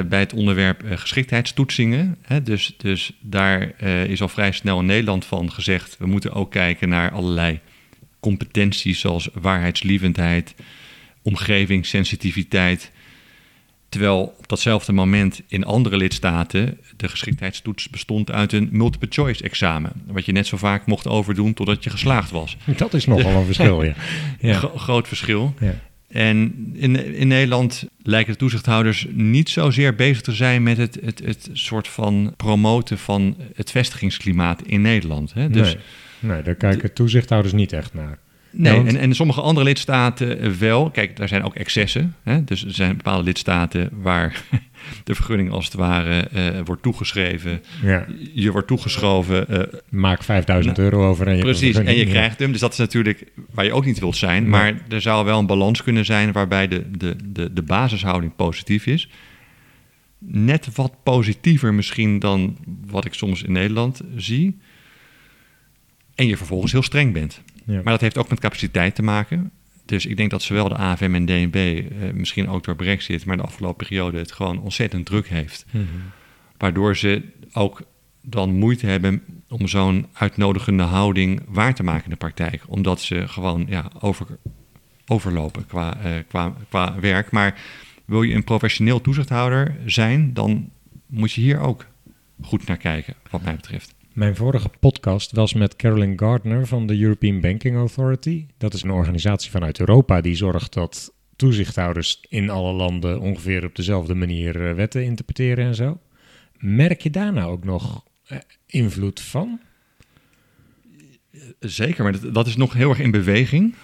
C: bij het onderwerp geschiktheidstoetsingen. Hè? Dus, dus daar is al vrij snel in Nederland van gezegd... we moeten ook kijken naar allerlei competenties zoals waarheidslievendheid, omgevingssensitiviteit. Terwijl op datzelfde moment in andere lidstaten de geschiktheidstoets bestond uit een multiple choice examen. Wat je net zo vaak mocht overdoen totdat je geslaagd was.
B: Dat is nogal een verschil, ja. [laughs]
C: ja. groot verschil. Ja. En in, in Nederland lijken de toezichthouders niet zozeer bezig te zijn met het, het, het soort van promoten van het vestigingsklimaat in Nederland. Hè?
B: Dus nee, nee, daar kijken toezichthouders niet echt naar.
C: Nee, en, en sommige andere lidstaten wel. Kijk, daar zijn ook excessen. Hè? Dus er zijn bepaalde lidstaten waar [laughs] de vergunning als het ware uh, wordt toegeschreven. Ja. Je wordt toegeschoven. Uh,
B: Maak 5000 nou, euro over en je
C: Precies, en je krijgt hem. Dus dat is natuurlijk waar je ook niet wilt zijn. Maar er zou wel een balans kunnen zijn waarbij de, de, de, de basishouding positief is. Net wat positiever misschien dan wat ik soms in Nederland zie. En je vervolgens heel streng bent. Ja. Maar dat heeft ook met capaciteit te maken. Dus ik denk dat zowel de AFM en DNB, eh, misschien ook door Brexit, maar de afgelopen periode het gewoon ontzettend druk heeft. Mhm. Waardoor ze ook dan moeite hebben om zo'n uitnodigende houding waar te maken in de praktijk. Omdat ze gewoon ja, over, overlopen qua, uh, qua, qua werk. Maar wil je een professioneel toezichthouder zijn, dan moet je hier ook goed naar kijken, wat mij betreft.
B: Mijn vorige podcast was met Carolyn Gardner van de European Banking Authority. Dat is een organisatie vanuit Europa die zorgt dat toezichthouders in alle landen ongeveer op dezelfde manier eh, wetten interpreteren en zo. Merk je daar nou ook nog eh, invloed van?
C: Zeker, maar dat, is nog heel erg in beweging.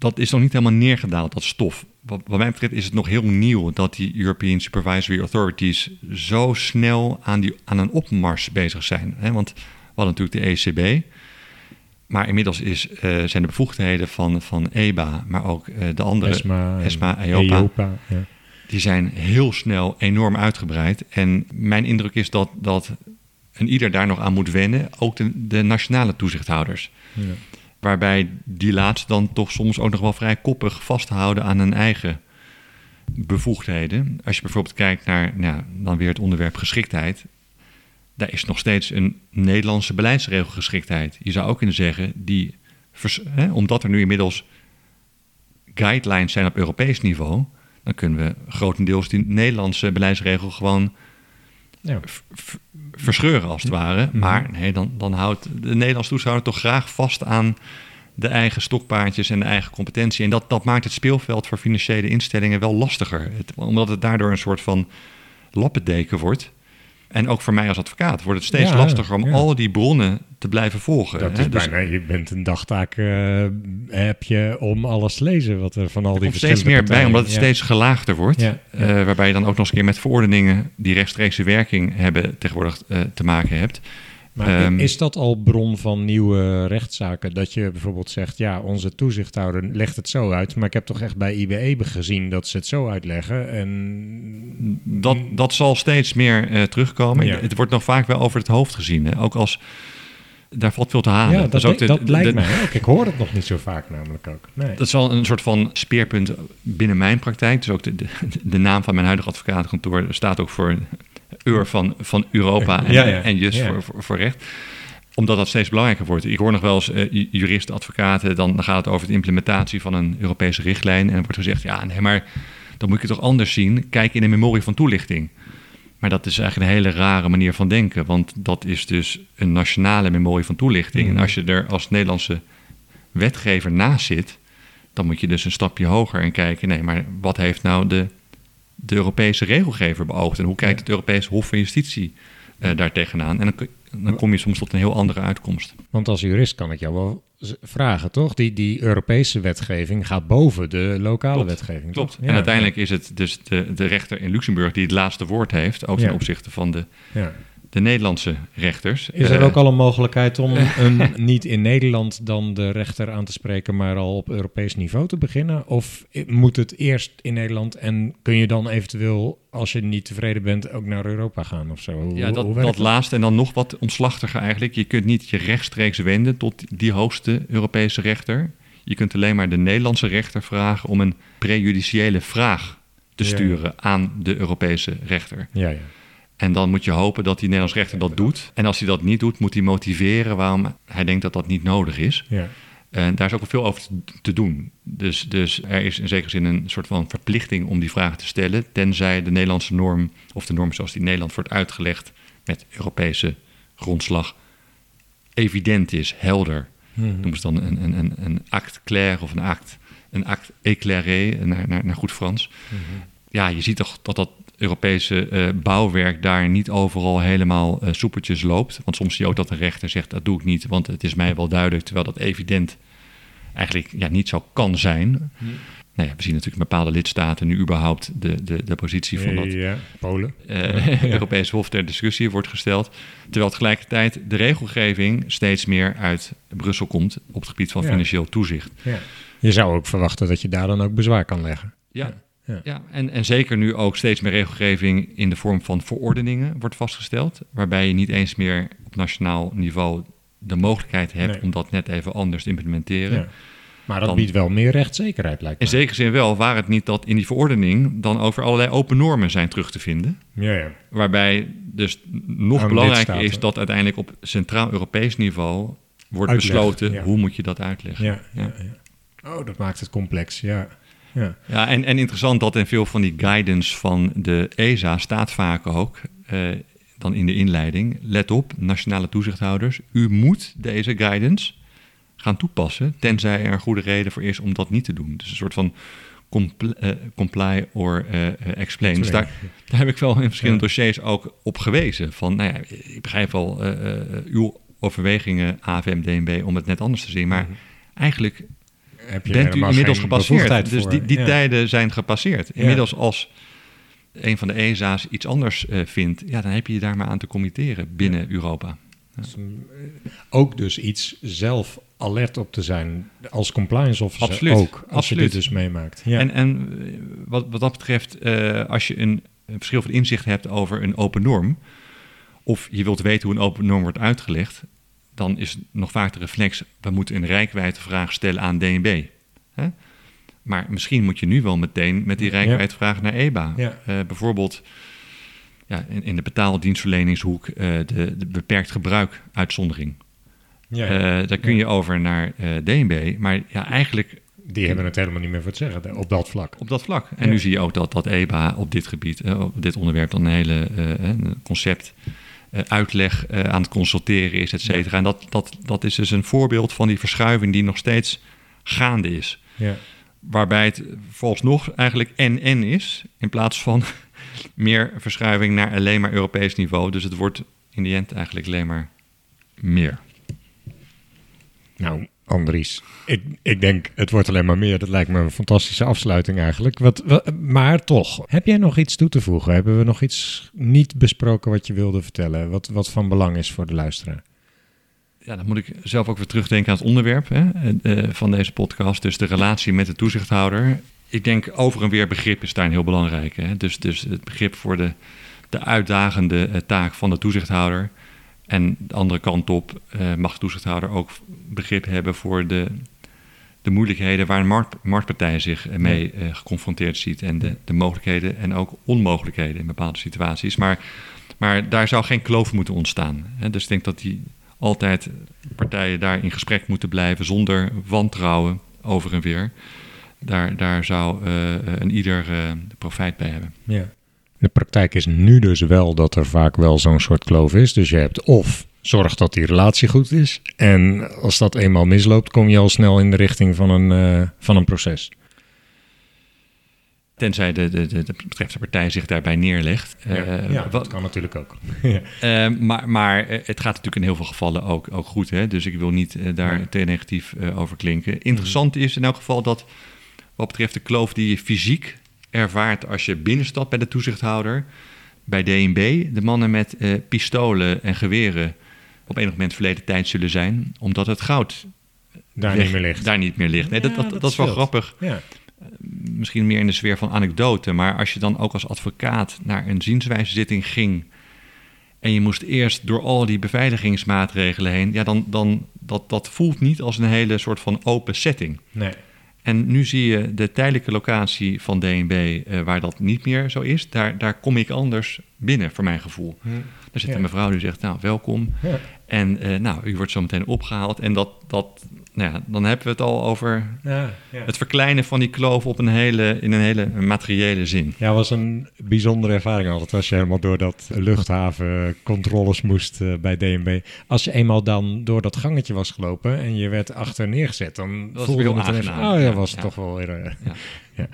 C: Dat is nog niet helemaal neergedaald, dat stof. Wat, wat mij betreft is het nog heel nieuw dat die European Supervisory Authorities zo snel aan, die, aan een opmars bezig zijn. Hè? Want we hadden natuurlijk de ECB, maar inmiddels is, uh, zijn de bevoegdheden van, van EBA, maar ook uh, de andere, ESMA, ESMA EIOPA, EIOPA ja. die zijn heel snel enorm uitgebreid. En mijn indruk is dat, dat en ieder daar nog aan moet wennen, ook de, de nationale toezichthouders. Ja. Waarbij die laatste dan toch soms ook nog wel vrij koppig vasthouden aan hun eigen bevoegdheden. Als je bijvoorbeeld kijkt naar nou, dan weer het onderwerp geschiktheid. Daar is nog steeds een Nederlandse beleidsregelgeschiktheid. Je zou ook kunnen zeggen, die, hè, omdat er nu inmiddels guidelines zijn op Europees niveau, dan kunnen we grotendeels die Nederlandse beleidsregel gewoon ja. verscheuren als het ware. Mhm. Maar nee, dan, dan houdt de Nederlandse toeschouwer toch graag vast aan de eigen stokpaardjes en de eigen competentie. En dat, dat maakt het speelveld voor financiële instellingen wel lastiger. Het, omdat het daardoor een soort van lappendeken wordt. En ook voor mij als advocaat wordt het steeds
B: Ja,
C: lastiger om
B: ja.
C: al die bronnen te blijven volgen.
B: Dat
C: hè.
B: is
C: Dus
B: bijna, je bent een dagtaak eh, heb je om alles te lezen wat er van al
C: er
B: die
C: komt steeds meer
B: verschillende
C: bij, omdat het steeds gelaagder wordt. Eh, waarbij je dan ook nog eens een keer met verordeningen die rechtstreekse werking hebben tegenwoordig eh, te maken hebt.
B: Maar
C: Ehm,
B: is dat al bron van nieuwe rechtszaken? Dat je bijvoorbeeld zegt, ja, onze toezichthouder legt het zo uit, maar ik heb toch echt bij IBE gezien dat ze het zo uitleggen. En
C: Dat, dat zal steeds meer eh, terugkomen.
B: Ja.
C: Het wordt nog vaak wel over het hoofd gezien. Hè? Ook als daar valt veel te halen.
B: ja, dat, dat,
C: de-
B: dat lijkt
C: de-
B: mij ook. Ik hoor het nog niet zo vaak namelijk ook. Nee.
C: Dat is wel een soort van speerpunt binnen mijn praktijk. Dus ook de, de, de naam van mijn huidige advocatenkantoor staat ook voor Ur van, van Europa en,
B: Ja, ja.
C: en Jus
B: Ja.
C: voor, voor, voor recht. Omdat dat steeds belangrijker wordt. Ik hoor nog wel eens ju- juristen, advocaten, dan, dan gaat het over de implementatie van een Europese richtlijn. En er wordt gezegd, ja, nee, maar dan moet je het toch anders zien. Kijk in de memorie van toelichting. Maar dat is eigenlijk een hele rare manier van denken. Want dat is dus een nationale memorie van toelichting. En als je er als Nederlandse wetgever naast zit, dan moet je dus een stapje hoger en kijken. Nee, maar wat heeft nou de, de Europese regelgever beoogd? En hoe kijkt het Europese Hof van Justitie eh daar tegenaan? En dan, dan kom je soms tot een heel andere uitkomst.
B: Want als jurist kan ik jou wel vragen, toch? Die, die Europese wetgeving gaat boven de lokale
C: Klopt.
B: wetgeving.
C: Klopt. en uiteindelijk is het dus de, de rechter in Luxemburg die het laatste woord heeft, ook ten
B: Ja.
C: opzichte van de,
B: Ja.
C: De Nederlandse rechters.
B: Is er
C: Eh,
B: ook al een mogelijkheid om [laughs] een, niet in Nederland dan de rechter aan te spreken, maar al op Europees niveau te beginnen? Of moet het eerst in Nederland en kun je dan eventueel, als je niet tevreden bent, ook naar Europa gaan of zo? Hoe,
C: Ja, dat, dat laatste en dan nog wat omslachtiger eigenlijk. Je kunt niet je rechtstreeks wenden tot die hoogste Europese rechter. Je kunt alleen maar de Nederlandse rechter vragen om een prejudiciële vraag te
B: Ja.
C: sturen aan de Europese rechter.
B: Ja, ja.
C: En dan moet je hopen dat die Nederlandse rechter dat doet. En als hij dat niet doet, moet hij motiveren waarom hij denkt dat dat niet nodig is.
B: ja.
C: En daar is ook wel veel over te- doen. Dus, dus er is in zekere zin een soort van verplichting om die vragen te stellen, tenzij de Nederlandse norm, of de norm zoals die in Nederland wordt uitgelegd met Europese grondslag, evident is, helder.
B: Mhm.
C: Noemen ze dan een, een, een, een acte clair of een act, een acte éclairé, naar, naar, naar goed Frans.
B: Mhm.
C: Ja, je ziet toch dat dat Europese eh, bouwwerk daar niet overal helemaal eh, soepeltjes loopt. Want soms zie je ook dat een rechter zegt, dat doe ik niet, want het is mij wel duidelijk, terwijl dat evident eigenlijk ja, niet zo kan zijn. Nou ja, we zien natuurlijk in bepaalde lidstaten nu überhaupt de, de, de positie van dat
B: Ja, Polen.
C: eh [laughs] Europees Hof ter discussie wordt gesteld. Terwijl tegelijkertijd de regelgeving steeds meer uit Brussel komt op het gebied van financieel toezicht.
B: Ja. Je zou ook verwachten dat je daar dan ook bezwaar kan leggen.
C: Ja,
B: Ja.
C: ja. en, en zeker nu ook steeds meer regelgeving in de vorm van verordeningen wordt vastgesteld. Waarbij je niet eens meer op nationaal niveau de mogelijkheid hebt
B: Nee.
C: om dat net even anders te implementeren.
B: Ja. Maar dat
C: Dan-
B: biedt wel meer rechtszekerheid, lijkt me.
C: In zekere zin wel, waar het niet dat in die verordening dan over allerlei open normen zijn terug te vinden.
B: Ja, ja.
C: Waarbij dus nog belangrijker is dat uiteindelijk op centraal-Europees niveau wordt besloten hoe moet je dat uitleggen.
B: Ja. Oh, dat maakt het complex, ja. Ja.
C: Ja, en, en interessant dat in veel van die guidance van de ESA staat vaak ook, eh, dan in de inleiding, let op, nationale toezichthouders, u moet deze guidance gaan toepassen, tenzij er een goede reden voor is om dat niet te doen. Dus een soort van compl- eh, comply or eh, explain. Dus daar, daar heb ik wel in verschillende dossiers ook op gewezen. Van, nou ja, ik begrijp wel uw overwegingen, AVM, DNB, om het net anders te zien, maar eigenlijk
B: Heb je
C: bent u inmiddels gepasseerd. Dus die, die
B: Ja.
C: tijden zijn gepasseerd. Inmiddels als een van de ESA's iets anders eh, vindt, ja, dan heb je je daar maar aan te committeren binnen Europa.
B: Mm, Ook dus iets zelf alert op te zijn als compliance officer
C: Absoluut,
B: ook. Als
C: absoluut.
B: je dit dus meemaakt. Ja.
C: En, en eh, wat, wat dat betreft, eh, als je een, een verschil van inzicht hebt over een open norm, of je wilt weten hoe een open norm wordt uitgelegd, dan is nog vaak de reflex, we moeten een rijkwijdvraag stellen aan DNB. Hè? Maar misschien moet je nu wel meteen met die rijkwijdvraag naar EBA.
B: Ja.
C: Eh, bijvoorbeeld ja, in, in de betaaldienstverleningshoek eh, de, de beperkt gebruik uitzondering.
B: ja, ja.
C: Eh, daar kun je over naar DNB, maar ja, eigenlijk
B: die hebben het helemaal niet meer voor het zeggen op dat vlak.
C: op dat vlak. En nu zie je ook dat, dat EBA op dit gebied, op dit onderwerp, dan een hele concept uitleg aan het consulteren is, et cetera. En dat, dat, dat is dus een voorbeeld van die verschuiving die nog steeds gaande is.
B: Ja.
C: Waarbij het nog eigenlijk en-en is, in plaats van [laughs] meer verschuiving naar alleen maar Europees niveau. Dus het wordt in de end eigenlijk alleen maar meer.
B: Nou, Andries, ik, ik denk het wordt alleen maar meer. Dat lijkt me een fantastische afsluiting eigenlijk. Wat, maar toch, heb jij nog iets toe te voegen? Hebben we nog iets niet besproken wat je wilde vertellen? Wat, wat van belang is voor de luisteraar?
C: Ja, dan moet ik zelf ook weer terugdenken aan het onderwerp hè, eh, van deze podcast. Dus de relatie met de toezichthouder. Ik denk over en weer begrip is daarin heel belangrijk. Hè? Dus, dus het begrip voor de, de uitdagende eh, taak van de toezichthouder. En de andere kant op uh, mag de toezichthouder ook begrip hebben voor de, de moeilijkheden waar een markt, marktpartij zich mee uh, geconfronteerd ziet. En de, de mogelijkheden en ook onmogelijkheden in bepaalde situaties. Maar, maar daar zou geen kloof moeten ontstaan. Hè? Dus ik denk dat die altijd partijen daar in gesprek moeten blijven zonder wantrouwen over en weer. Daar, daar zou uh, een ieder profijt bij hebben.
B: Ja. De praktijk is nu dus wel dat er vaak wel zo'n soort kloof is. Dus je hebt of zorg dat die relatie goed is. En als dat eenmaal misloopt, kom je al snel in de richting van een, uh, van een proces.
C: Tenzij de, de, de, de betreffende partij zich daarbij neerlegt.
B: Ja, uh, ja dat kan natuurlijk ook. [laughs]
C: uh, maar, maar het gaat natuurlijk in heel veel gevallen ook, ook goed. Hè? Dus ik wil niet daar ja. te negatief over klinken. Interessant is in elk geval dat wat betreft de kloof die je fysiek ervaart als je binnenstapt bij de toezichthouder. Bij DNB, de mannen met uh, pistolen en geweren op enig moment verleden tijd zullen zijn, omdat het goud
B: daar weg, niet meer ligt.
C: Daar niet meer ligt. Nee, ja, dat, dat, dat, dat, is wel grappig.
B: Ja.
C: Misschien meer in de sfeer van anekdote, maar als je dan ook als advocaat naar een zienswijzezitting ging en je moest eerst door al die beveiligingsmaatregelen heen, ja, dan, dan dat, dat voelt niet als een hele soort van open setting.
B: Nee.
C: En nu zie je de tijdelijke locatie van DNB, uh, waar dat niet meer zo is, daar, daar kom ik anders binnen, voor mijn gevoel. Hm. Er zit ja. een mevrouw die zegt, nou, welkom.
B: Ja.
C: En uh, nou, u wordt zo meteen opgehaald. En dat, dat, nou ja, dan hebben we het al over
B: ja,
C: het verkleinen van die kloof op een hele, in een hele materiële zin.
B: Ja, was een bijzondere ervaring altijd als je helemaal door dat luchthavencontroles moest uh, bij DNB. Als je eenmaal dan door dat gangetje was gelopen en je werd achter neergezet, dan
C: dat
B: voelde
C: heel
B: het even, oh ja, was het toch wel weer... Uh, [laughs] ja.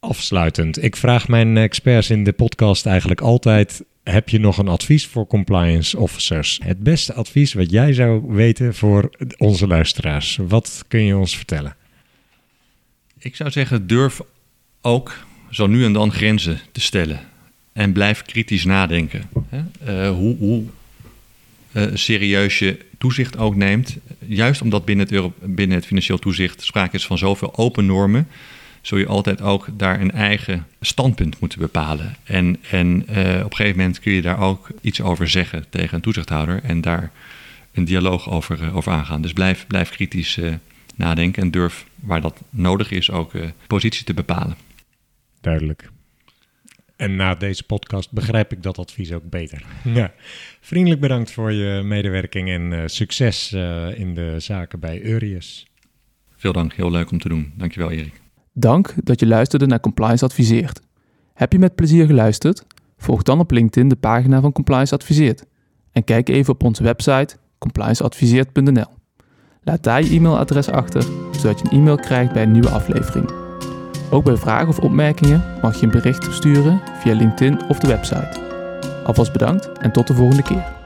B: Afsluitend, ik vraag mijn experts in de podcast eigenlijk altijd heb je nog een advies voor compliance officers? Het beste advies wat jij zou weten voor onze luisteraars. Wat kun je ons vertellen?
C: Ik zou zeggen, durf ook zo nu en dan grenzen te stellen. En blijf kritisch nadenken. Uh, hoe, hoe uh, serieus je toezicht ook neemt. Juist omdat binnen het, binnen het financieel toezicht sprake is van zoveel open normen zul je altijd ook daar een eigen standpunt moeten bepalen. En, en uh, op een gegeven moment kun je daar ook iets over zeggen tegen een toezichthouder en daar een dialoog over, uh, over aangaan. Dus blijf, blijf kritisch uh, nadenken en durf waar dat nodig is ook positie te bepalen.
B: Duidelijk. En na deze podcast begrijp ik dat advies ook beter. [laughs] Ja. Vriendelijk bedankt voor je medewerking en succes in de zaken bij Urius.
C: Veel dank, heel leuk om te doen. Dankjewel Erik.
A: Dank dat je luisterde naar Compliance Adviseert. Heb je met plezier geluisterd? Volg dan op LinkedIn de pagina van Compliance Adviseert. En kijk even op onze website complianceadviseert.nl. Laat daar je e-mailadres achter, zodat je een e-mail krijgt bij een nieuwe aflevering. Ook bij vragen of opmerkingen mag je een bericht sturen via LinkedIn of de website. Alvast bedankt en tot de volgende keer.